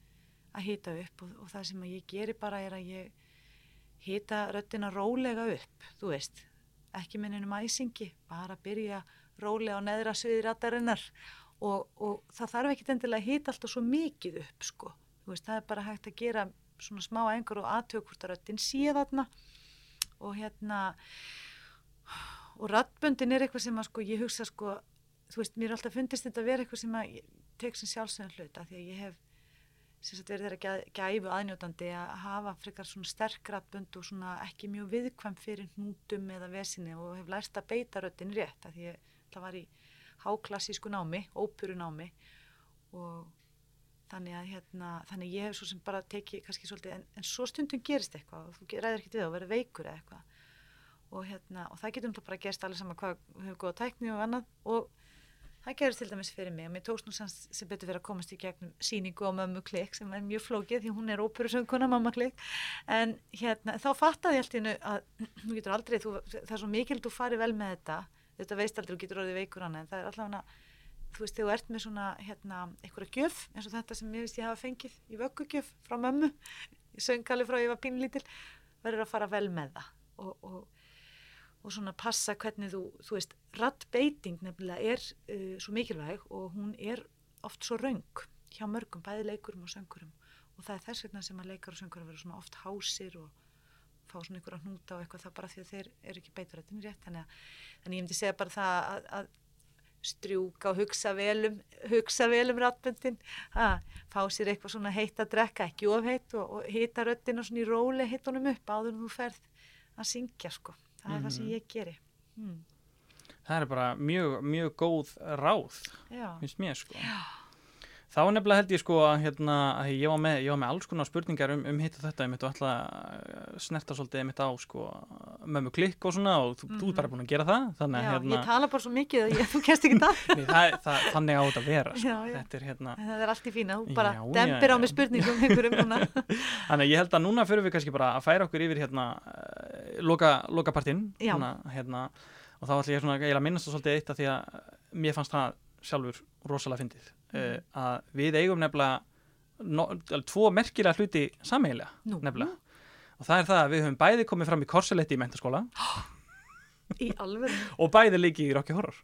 að hýta upp og, og það sem ég gerir bara er að ég hýta röttina rólega upp, þú veist ekki minninum æsingi, bara byrja rólega á neðra sviðir aðdarinnar og, og það þarf ekki endilega að hýta alltaf svo mikið upp sko, veist, það er bara hægt að gera svona smá engur og aðtökurtaröttin þarna. Og hérna og rattböndin er eitthvað sem að sko ég hugsa sko, þú veist, mér er alltaf fundist þetta að vera eitthvað sem að ég tek sem sjálfsögum hluta því að ég hef sagt verið þeirra gæfu aðnjótandi að hafa frekar svona sterk rattbönd og svona ekki mjög viðkvæm fyrir hnútum eða vesinni og hef lært að beita röttin rétt að að það var í háklassísku námi, ópuru námi og þannig að hérna, þannig ég hef svo sem bara tekið kannski svolítið, en, en svo stundum gerist eitthvað og þú ræðir ekkert við að vera veikur eða eitthvað. Og hérna, og það getur náttúrulega bara gerst allir saman hvað hefur góða tækni og annað og það gerist til dæmis fyrir mig. Og mér tókst nú sem, betur verið að komast í gegnum síningu á mömmu klik sem er mjög flókið því hún er óperusönguna mamma klik en hérna, þá fattaði ég alltaf að þú getur aldrei, þú, það er svo mikil þú farið vel með þetta, þetta veist aldrei þú getur orðið veikur annað, en það er alltaf þú veist, þegar þú ert með svona, hérna, einhverja gjöf, eins og þetta sem ég veist ég hafa fengið í vöggugjöf frá mömmu, ég söngali frá ég var pínlítil, verður að fara vel með það. Og, og, og svona passa hvernig þú, þú veist, rattbeiting nefnilega er uh, svo mikilvæg og hún er oft svo raung hjá mörgum, bæði leikurum og söngurum og það er þess vegna sem að leikar og söngur verður svona oft hásir og fá svona ykkur að hnúta og eitthvað það bara því að þeir eru ekki beiturættin rétt. Þannig að, þannig ég myndi segja bara það að, að strjúka og hugsa velum hugsa velum ratbundin fá sér eitthvað svona heitt að drekka ekki ofheitt og, og hita röttina svona í róli hittunum upp áður en þú ferð að syngja sko það er mm -hmm. það sem mhm. ég geri hmm. Það er bara mjög, mjög góð ráð Já. finnst mér sko Já Þá nefnilega held ég sko að, hérna, að ég, var með, ég var með alls konar spurningar um, um hitt og þetta, ég mitt og alltaf snerta svolítið mitt á sko mömmu klikk og svona og þú, mm -hmm. þú er bara mhm. búin að gera það. Þannig, já, hérna, ég tala bara svo mikið að ég, þú kennst ekki það. Nei, það, það. Þannig á þetta að vera sko. Já, já. Þetta er hérna. Það er allt í fína, þú bara dempir á mig spurningum einhverjum núna. Þannig ég held að núna fyrir við kannski bara að færa okkur yfir hérna uh, loka, lokapartinn hérna, og þá ætlum ég svona, að minnast það svolítið eitt að því að mér fannst það sjálfur rosalega fyndið. Uh, að við eigum nefnilega no, tvo merkilega hluti sameigilega nefnilega. Og það er það að við höfum bæði komið fram í korsuletti í mentaskóla og bæði líki í Rocky Horror.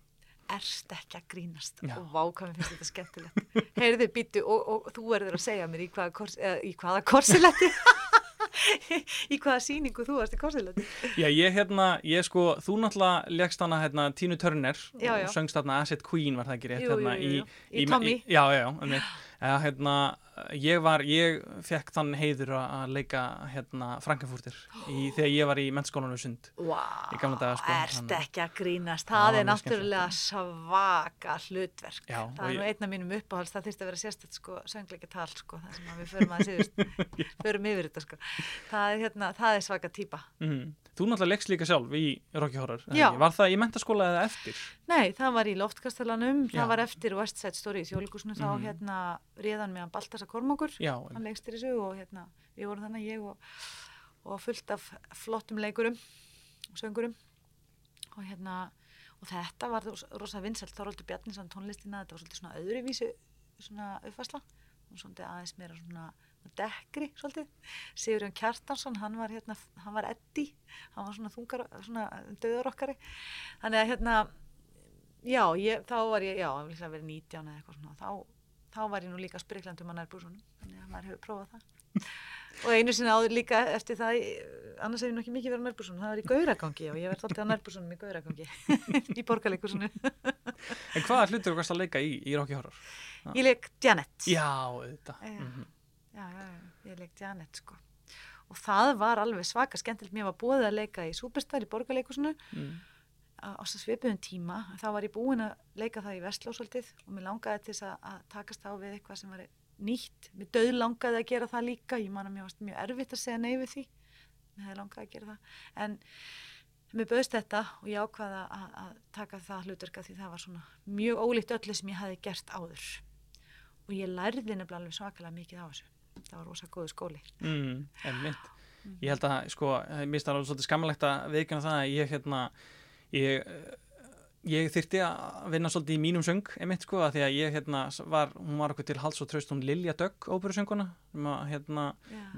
Erst ekki að grínast? Já. og vákvæmi finnst þetta skemmtilegt. Heyrðu býttu og, og þú erður að segja mér í hvaða, kors, í hvaða korsuletti í hvaða síningu þú varst í korsuletti Já ég hérna, ég sko þú náttúrulega legst hana hérna Tínu Turner já, já. og söngst hana Asset Queen var það ekki rétt jú, hérna, jú, jú, í, í, í Tommy. Já, já, já eða hérna ég var, ég fekk þann heiður að leika hérna Frankafúrtir í, þegar ég var í mennskólanum sund. Wow, í gamla daga sko. Erst ekki að grínast, það er náttúrulega svaka hlutverk. Já, það er nú einna mínum uppáhalds, það þýrst að vera sérstætt sko, söngleika tal sko, það sem við förum að síðust förum yfir þetta sko. Það er, hérna, það er svaka týpa mm. Þú náttúrulega leggst líka sjálf í Rocky Horror Já. Var það í mentaskóla eða eftir? Nei, það var í Loftkastalanum, það var eftir West Side Story í þjóðleikusinu mm. þá Mhm. hérna réðan með að Baltasa Kormákur Já, hann lengstir þessu og hérna við vorum þannig ég og, og fullt af flottum leikurum og söngurum og hérna og þetta var rosa vinsalt Þorvaldur Bjarninsson tónlistina, þetta var svolítið svona öðruvísu svona uppfæsla og svolítið aðeins meira svona dekkri svolítið, Sigurjón Kjartansson hann var hérna, hann var Eddi hann var svona þungar, svona döðarokkari þannig að hérna já, ég, þá var ég, já, það verið 19 eða eitthvað svona, þá þá var ég nú líka spriklandum á nærbúsunum þannig að maður hefur prófað það. Og einu sinna áður líka eftir það annars hef ég nokkið mikið verið á nærbúsunum það var í gauragangi og ég verði alltaf á nærbúsunum í gauragangi í borgarleikursunum En hvaða hlutur varst að leika í, í Rocky Horror? Ég leik Janet. Já, já. já, ég leik Janet sko. Og það var alveg svaka skemmtilegt. Mér var búið að leika í Superstar í borgarleikusinu mm. á svipuðum tíma. Þá var ég búin að leika það í Vestlósvöldið og mér langaði til þess að, að takast á við eitthvað sem var nýtt. Mér döð langaði að gera það líka. Ég man að mér varst mjög erfitt að segja nei við því. Mér hefði langaði að gera það. En mér böðst þetta og ég ákvaða að, að taka það hlutverka því það var svona mjög ólíkt öllu sem ég hafi gert áður. Og ég lærði nefnilega alveg svakalega mikið á þessu það var rosa góðu skóli. Mm, Ég held að sko, mér finnst það svolítið skammalegt að veikina það að ég hérna ég, ég þyrti að vinna svolítið í mínum söng einmitt sko að því að ég hérna var, hún var okkur til hals og tröst hún Lilja Dögg óperusönguna hérna,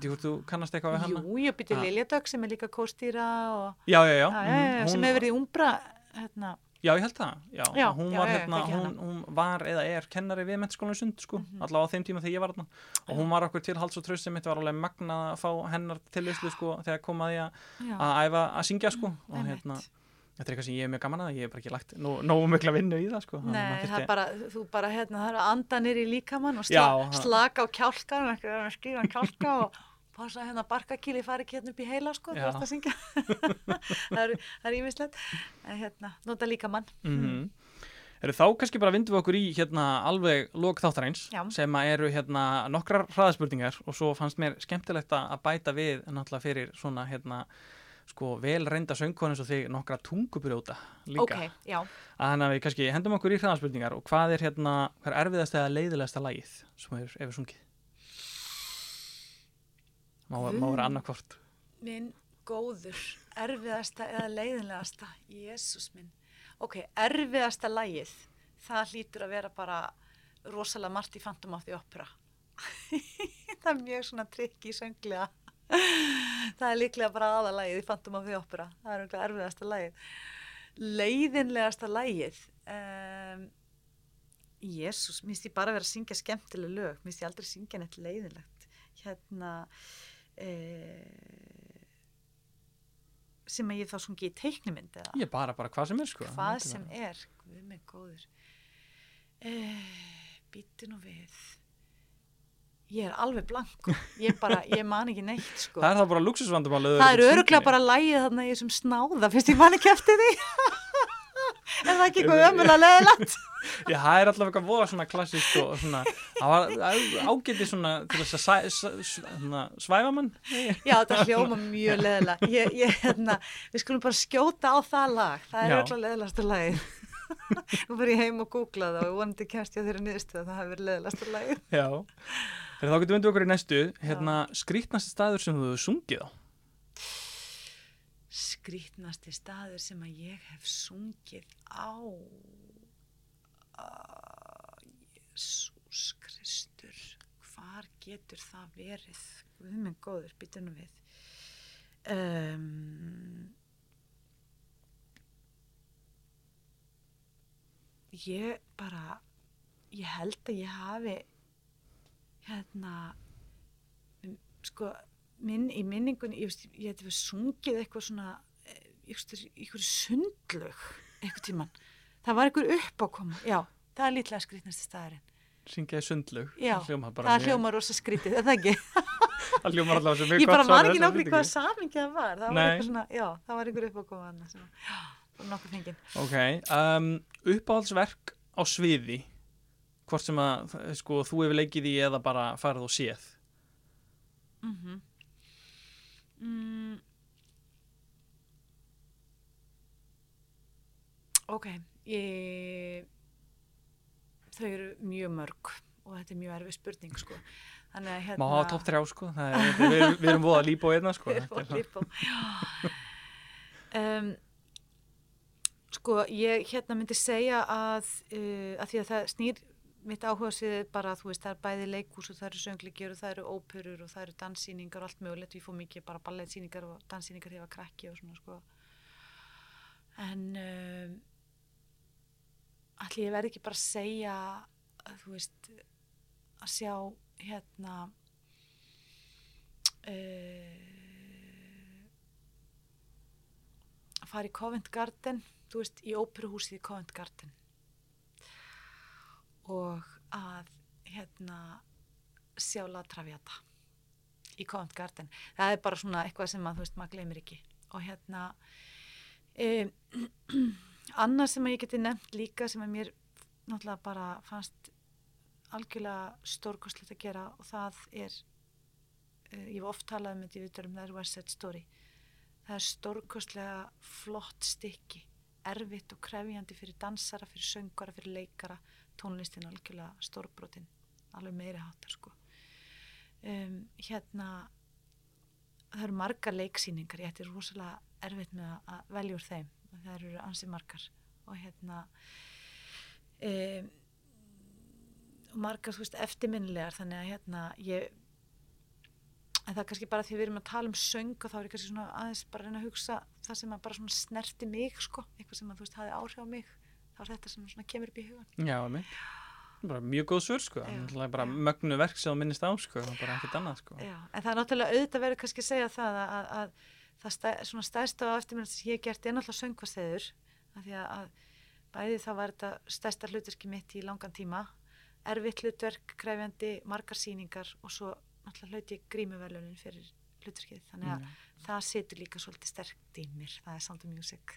þú, þú kannast eitthvað við hana? Jú, ég byrti Lilja Dögg sem er líka kóstýra og já, já, já, já, já, já hún, sem hefur verið umbra hérna, Já, ég held það, já, Já, hún já, var já, hérna, þekki hún, hún var eða er kennari við mentaskólanum sund, sko, Mhm. allavega á þeim tíma þegar ég var hérna og hún var okkur til hals og tröst sem mitt var alveg magnað að fá hennar tilvislu, sko, þegar kom að Já, æfa að syngja, sko, og einmitt. hérna, þetta er eitthvað sem ég er mjög gaman að, ég hef bara ekki lagt nó, nógu mikla vinnu í það, sko. Nei, það er bara, þú bara, hérna, það er að anda nýri líkamann og Já, slaka á kjálkan, að skrifa kjálka og passa hérna barkakíli fari ekki hérna upp í heila, sko, þú ert að syngja. það er, það ímislegt, hérna, nota líkamann. Mm Eru þá kannski bara vindum við okkur í hérna alveg lok þáttarins Já. sem eru hérna nokkrar hraðaspurningar og svo fannst mér skemmtilegt að bæta við náttúrulega fyrir svona hérna sko vel reynda söngkonu eins og þig nokkra tungubrjóta líka. Ok, já. Þannig að við kannski hendum okkur í hraðaspurningar og hvað er hérna, hvað er erfiðast eða leiðilegasta lagið sem er ef við sungið? Má, má vera annarkvort. Minn góður, erfiðasta eða leiðinlegasta, Jésús minn. Ok, erfiðasta lagið, það hlýtur að vera bara rosalega margt í Phantom of the Opera. það er mjög svona trikki sönglega. það er líklega bara aðalagið í Phantom of the Opera. Það er eitthvað erfiðasta lagið. Leiðinlegasta lagið, um, Jésús, minnst ég bara vera að syngja skemmtileg lög, minnst ég aldrei syngja neitt leiðinlegt. Hérna, eh, sem að ég þá sungi í teiknimynd eða? Ég bara, bara hvað sem er sko. hvað sem bara- er, við mig góður. Eh, býttu nú við. Ég er alveg blank ég bara, ég man ekki neitt sko. Það er það bara luxusvandumál. ef þú það er getur öruglega bara lægið þarna í þessum snáða fyrst ég man ekki eftir því er það ekki eitthvað ömulega leðilegt Já, það er allavega eitthvað voða svona klassísk og svona, það var ágæti svona til þess að svona, svæfa mann. já, þetta hljóma mjög leðilega ég, ég, hérna, við skulum bara skjóta á það lag það er Já. öruglega leðilegasta lagið nú fyrir ég heim og googla það og vonandi kemst ég þeirra niðurstöð að það hafi verið leðilegasta lagið Já. Þegar þá getum við okkur í næstu, hérna, skrítnasti staður sem þú hefur sungið á. Skrítnasti staður sem að ég hef sungið á. Uh, Jésús Kristur hvar getur það verið? Við minn góður, býtum nú við. Um, ég bara ég held að ég hafi hérna um, sko minn, í minningunni, ég, ég hef sungið eitthvað svona eh, einhver sundlög eitthvað tíman, það var einhver uppákoma já, það er lítlega skrítnasti staðurinn Syngjaði sundlög. já, Það bara hljómar rosa skrítið, er það ekki Það hljómar allavega sem mjög ég bara gott svar man við ekki nákvæmlega hvað spurningu. samingi það var það var Nei. eitthvað svona, já, það var þarna sem, já, það var nokkuð fengið Ok, um, uppáhaldsverk á sviði, hvort sem að sko, þú hefur leikið í eða bara farið og séð. mm mm. ok ég þau eru mjög mörg og þetta er mjög erfið spurning sko þannig að hérna Má hafa topp þrjá sko, það er, við, við, erum búið að lípa á einna sko. Við erum er á lífbó. um, sko, ég hérna myndi segja að, uh, að því að það snýr mitt áhuga sér bara, þú veist, það er bæði leikús og það eru söngleikjur og það eru óperur og það eru danssýningar og allt mögulegt, við fórum mikið bara ballettsýningar og danssýningar var krakki og svona, sko. En um, allir ég verði ekki bara að segja, að, þú veist, að sjá hérna uh, að fara í Covent Garden þú veist, í óperuhúsið í Covent Garden og að hérna sjá La Traviata í Covent Garden. Það er bara svona eitthvað sem að þú veist, maður gleymir ekki. Og hérna um, annað sem ég geti nefnt líka sem að mér náttúrulega bara fannst algjörlega stórkostlegt að gera og það er uh, ég hef oft talað um þetta í viðtörum það er West Side Story. Það er stórkostlega flott stykki erfitt og krefjandi fyrir dansara, fyrir söngara, fyrir leikara tónlistin algjörlega stórbrotin alveg meiri hátar sko. Um, hérna það eru margar leiksýningar ég ætti rosalega erfitt með að- velja úr þeim það eru ansi margar. Og hérna um, og margar þú veist eftirminnilegar þannig að hérna ég en það er kannski bara því við erum að tala um söng og þá er ég kannski svona aðeins bara að reyna að hugsa það sem að bara svona snerti mig sko, eitthvað sem að þú veist hafi áhrif á mig þá er þetta sem kemur upp í hugan Já, einmitt. bara mjög góð svör sko. Það er bara mögnu verk sem þú minnist á sko og bara ekkert annað sko. Já, en það er náttúrulega auðvitað verið kannski að segja það að, að, að það stæ, svona stærsta á eftirmynd sem ég hef gert er náttúrulega söngvasteður af því að, að bæði þá var þetta stærsta hlutverki mitt í langan tíma erfitt hlutverk, krefjandi, margar sýningar og svo náttúrulega hlaut ég grímuvelunin fyrir hlutverkið. Þannig að Mm. það situr líka svolítið sterkt í mér, það er Sound of Music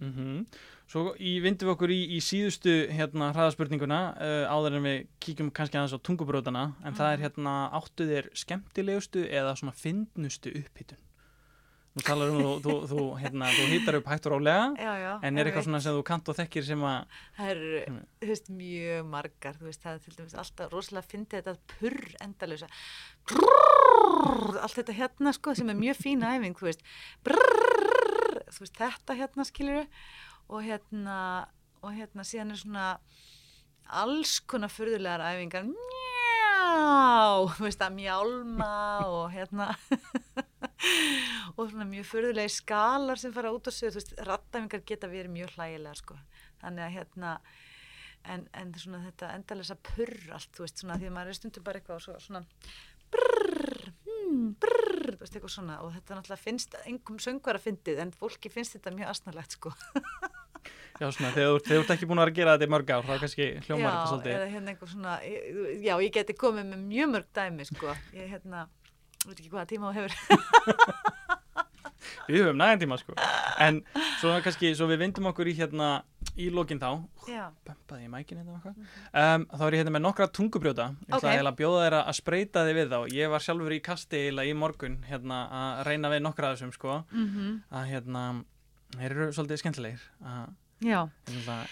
Mm Svo í vindum við okkur í, í síðustu hérna hraðaspurninguna uh, áður en við kíkjum kannski aðeins á tungubrótana en það er hérna áttu þér skemmtilegustu eða svona fyndnustu upphittun Nú talar um þú, þú, þú, hérna, þú hittar upp hægt og rálega Já, já, en er eitthvað einmitt. svona sem þú kant og þekkir sem að Það eru, Mm. þú veist, mjög margar, þú veist, það er til dæmis alltaf rosalega fyndið þetta purr endalösa. Brrrr, allt þetta hérna, sko, sem er mjög fín æfing, þú veist. Brrrr, þú veist, þetta hérna, skilur og hérna, og hérna síðan er svona alls konar furðulegar æfingar. Mjá, þú veist, að mjálma og hérna... og svona mjög furðulegi skalar sem fara út á sig, þú veist, rattæfingar geta verið mjög hlægilega, sko. Þannig að hérna en, en svona þetta endalesa purr allt, þú veist, svona því að maður er stundum bara eitthvað og svo, svona brrr, hmm, brrr, veist, eitthvað svona. Og þetta náttúrulega finnst engum söngur að fyndið en fólki finnst þetta mjög asnalegt, sko. Já, svona, þegar, þú- ert ekki búin að vera að gera þetta í mörg ár þá kannski hljómar þetta já, svolítið. eða hérna svona já, ég geti komið með mjög mörg dæmi, sko. Ég hérna, veit ekki hvaða tíma þú hefur. Við höfum næðan tíma sko. En svo kannski, svo við vindum okkur í hérna í lokin þá. Já, Bempaði ég mækin hérna eitthvað. Um, Þá er ég hérna með nokkra tungubrjóta. Ég ætla Ok. eiginlega að bjóða þeirra að spreita þig við þá. Ég var sjálfur í kasti eiginlega í morgun hérna að reyna við nokkra þessum sko. Mm að hérna þeir eru svolítið skemmtilegir. Já. hérna,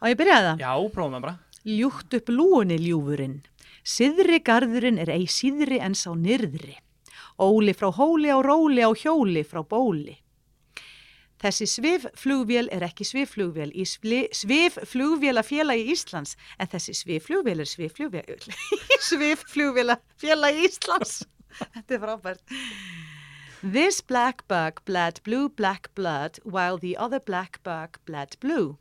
á ég byrjaði það? Já, prófum það bara. Ljúkt upp lúunni ljúfurinn. Siðri garðurinn er ei síðri en sá nyrðri. Óli frá hóli á róli á hjóli frá bóli. Þessi svifflugvél er ekki svifflugvél í svifflugvélafélagi Íslands en þessi svifflugvél er svifflugvél svifflugvélafélagi Íslands. Þetta er frábært. This black bug bled blue black blood while the other black bug bled blue.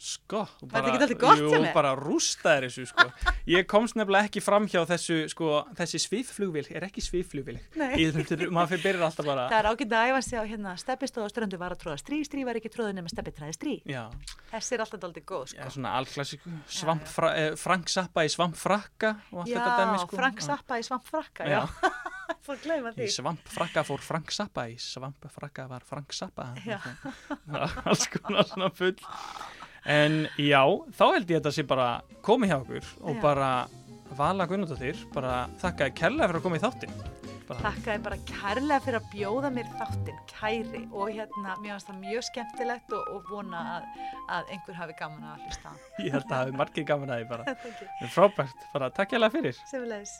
Sko, Var þetta ekki dálítið gott jú, hjá mér? bara rústaðir þessu sko Ég komst nefnilega ekki fram hjá þessu sko, þessi svifflugvél er ekki þurfti, maður fyrir byrjar alltaf bara Það er ágætt að æfa sig á hérna steppi stóð á ströndu var að tróða strý, strý var ekki tróðu nema steppi træði strý. Já, Þessi er alltaf daldið góð, Já, sko. svona allklassíku, svamp, fra, eh, Frank Zappa í svamp frakka og allt þetta dæmi sko. Frank Zappa í svamp frakka, já. Fór að gleyma Í því. svamp frakka fór Frank Zappa, í svamp frakka var Frank Zappa. Já. Alls konar svona full. En já, þá held ég að þetta sé bara komið hjá okkur og Já. bara vala Gunnardóttir, bara þakka þér kærlega fyrir að koma í Takk að bara kærlega fyrir að bjóða mér þáttinn, kæri. Og hérna, mér finnst það mjög skemmtilegt og, og vona að, að einhver hafi gaman að hlusta. ég held að það hafi margir gaman að því bara. Frábært, bara takk hérlega fyrir. Semulegis.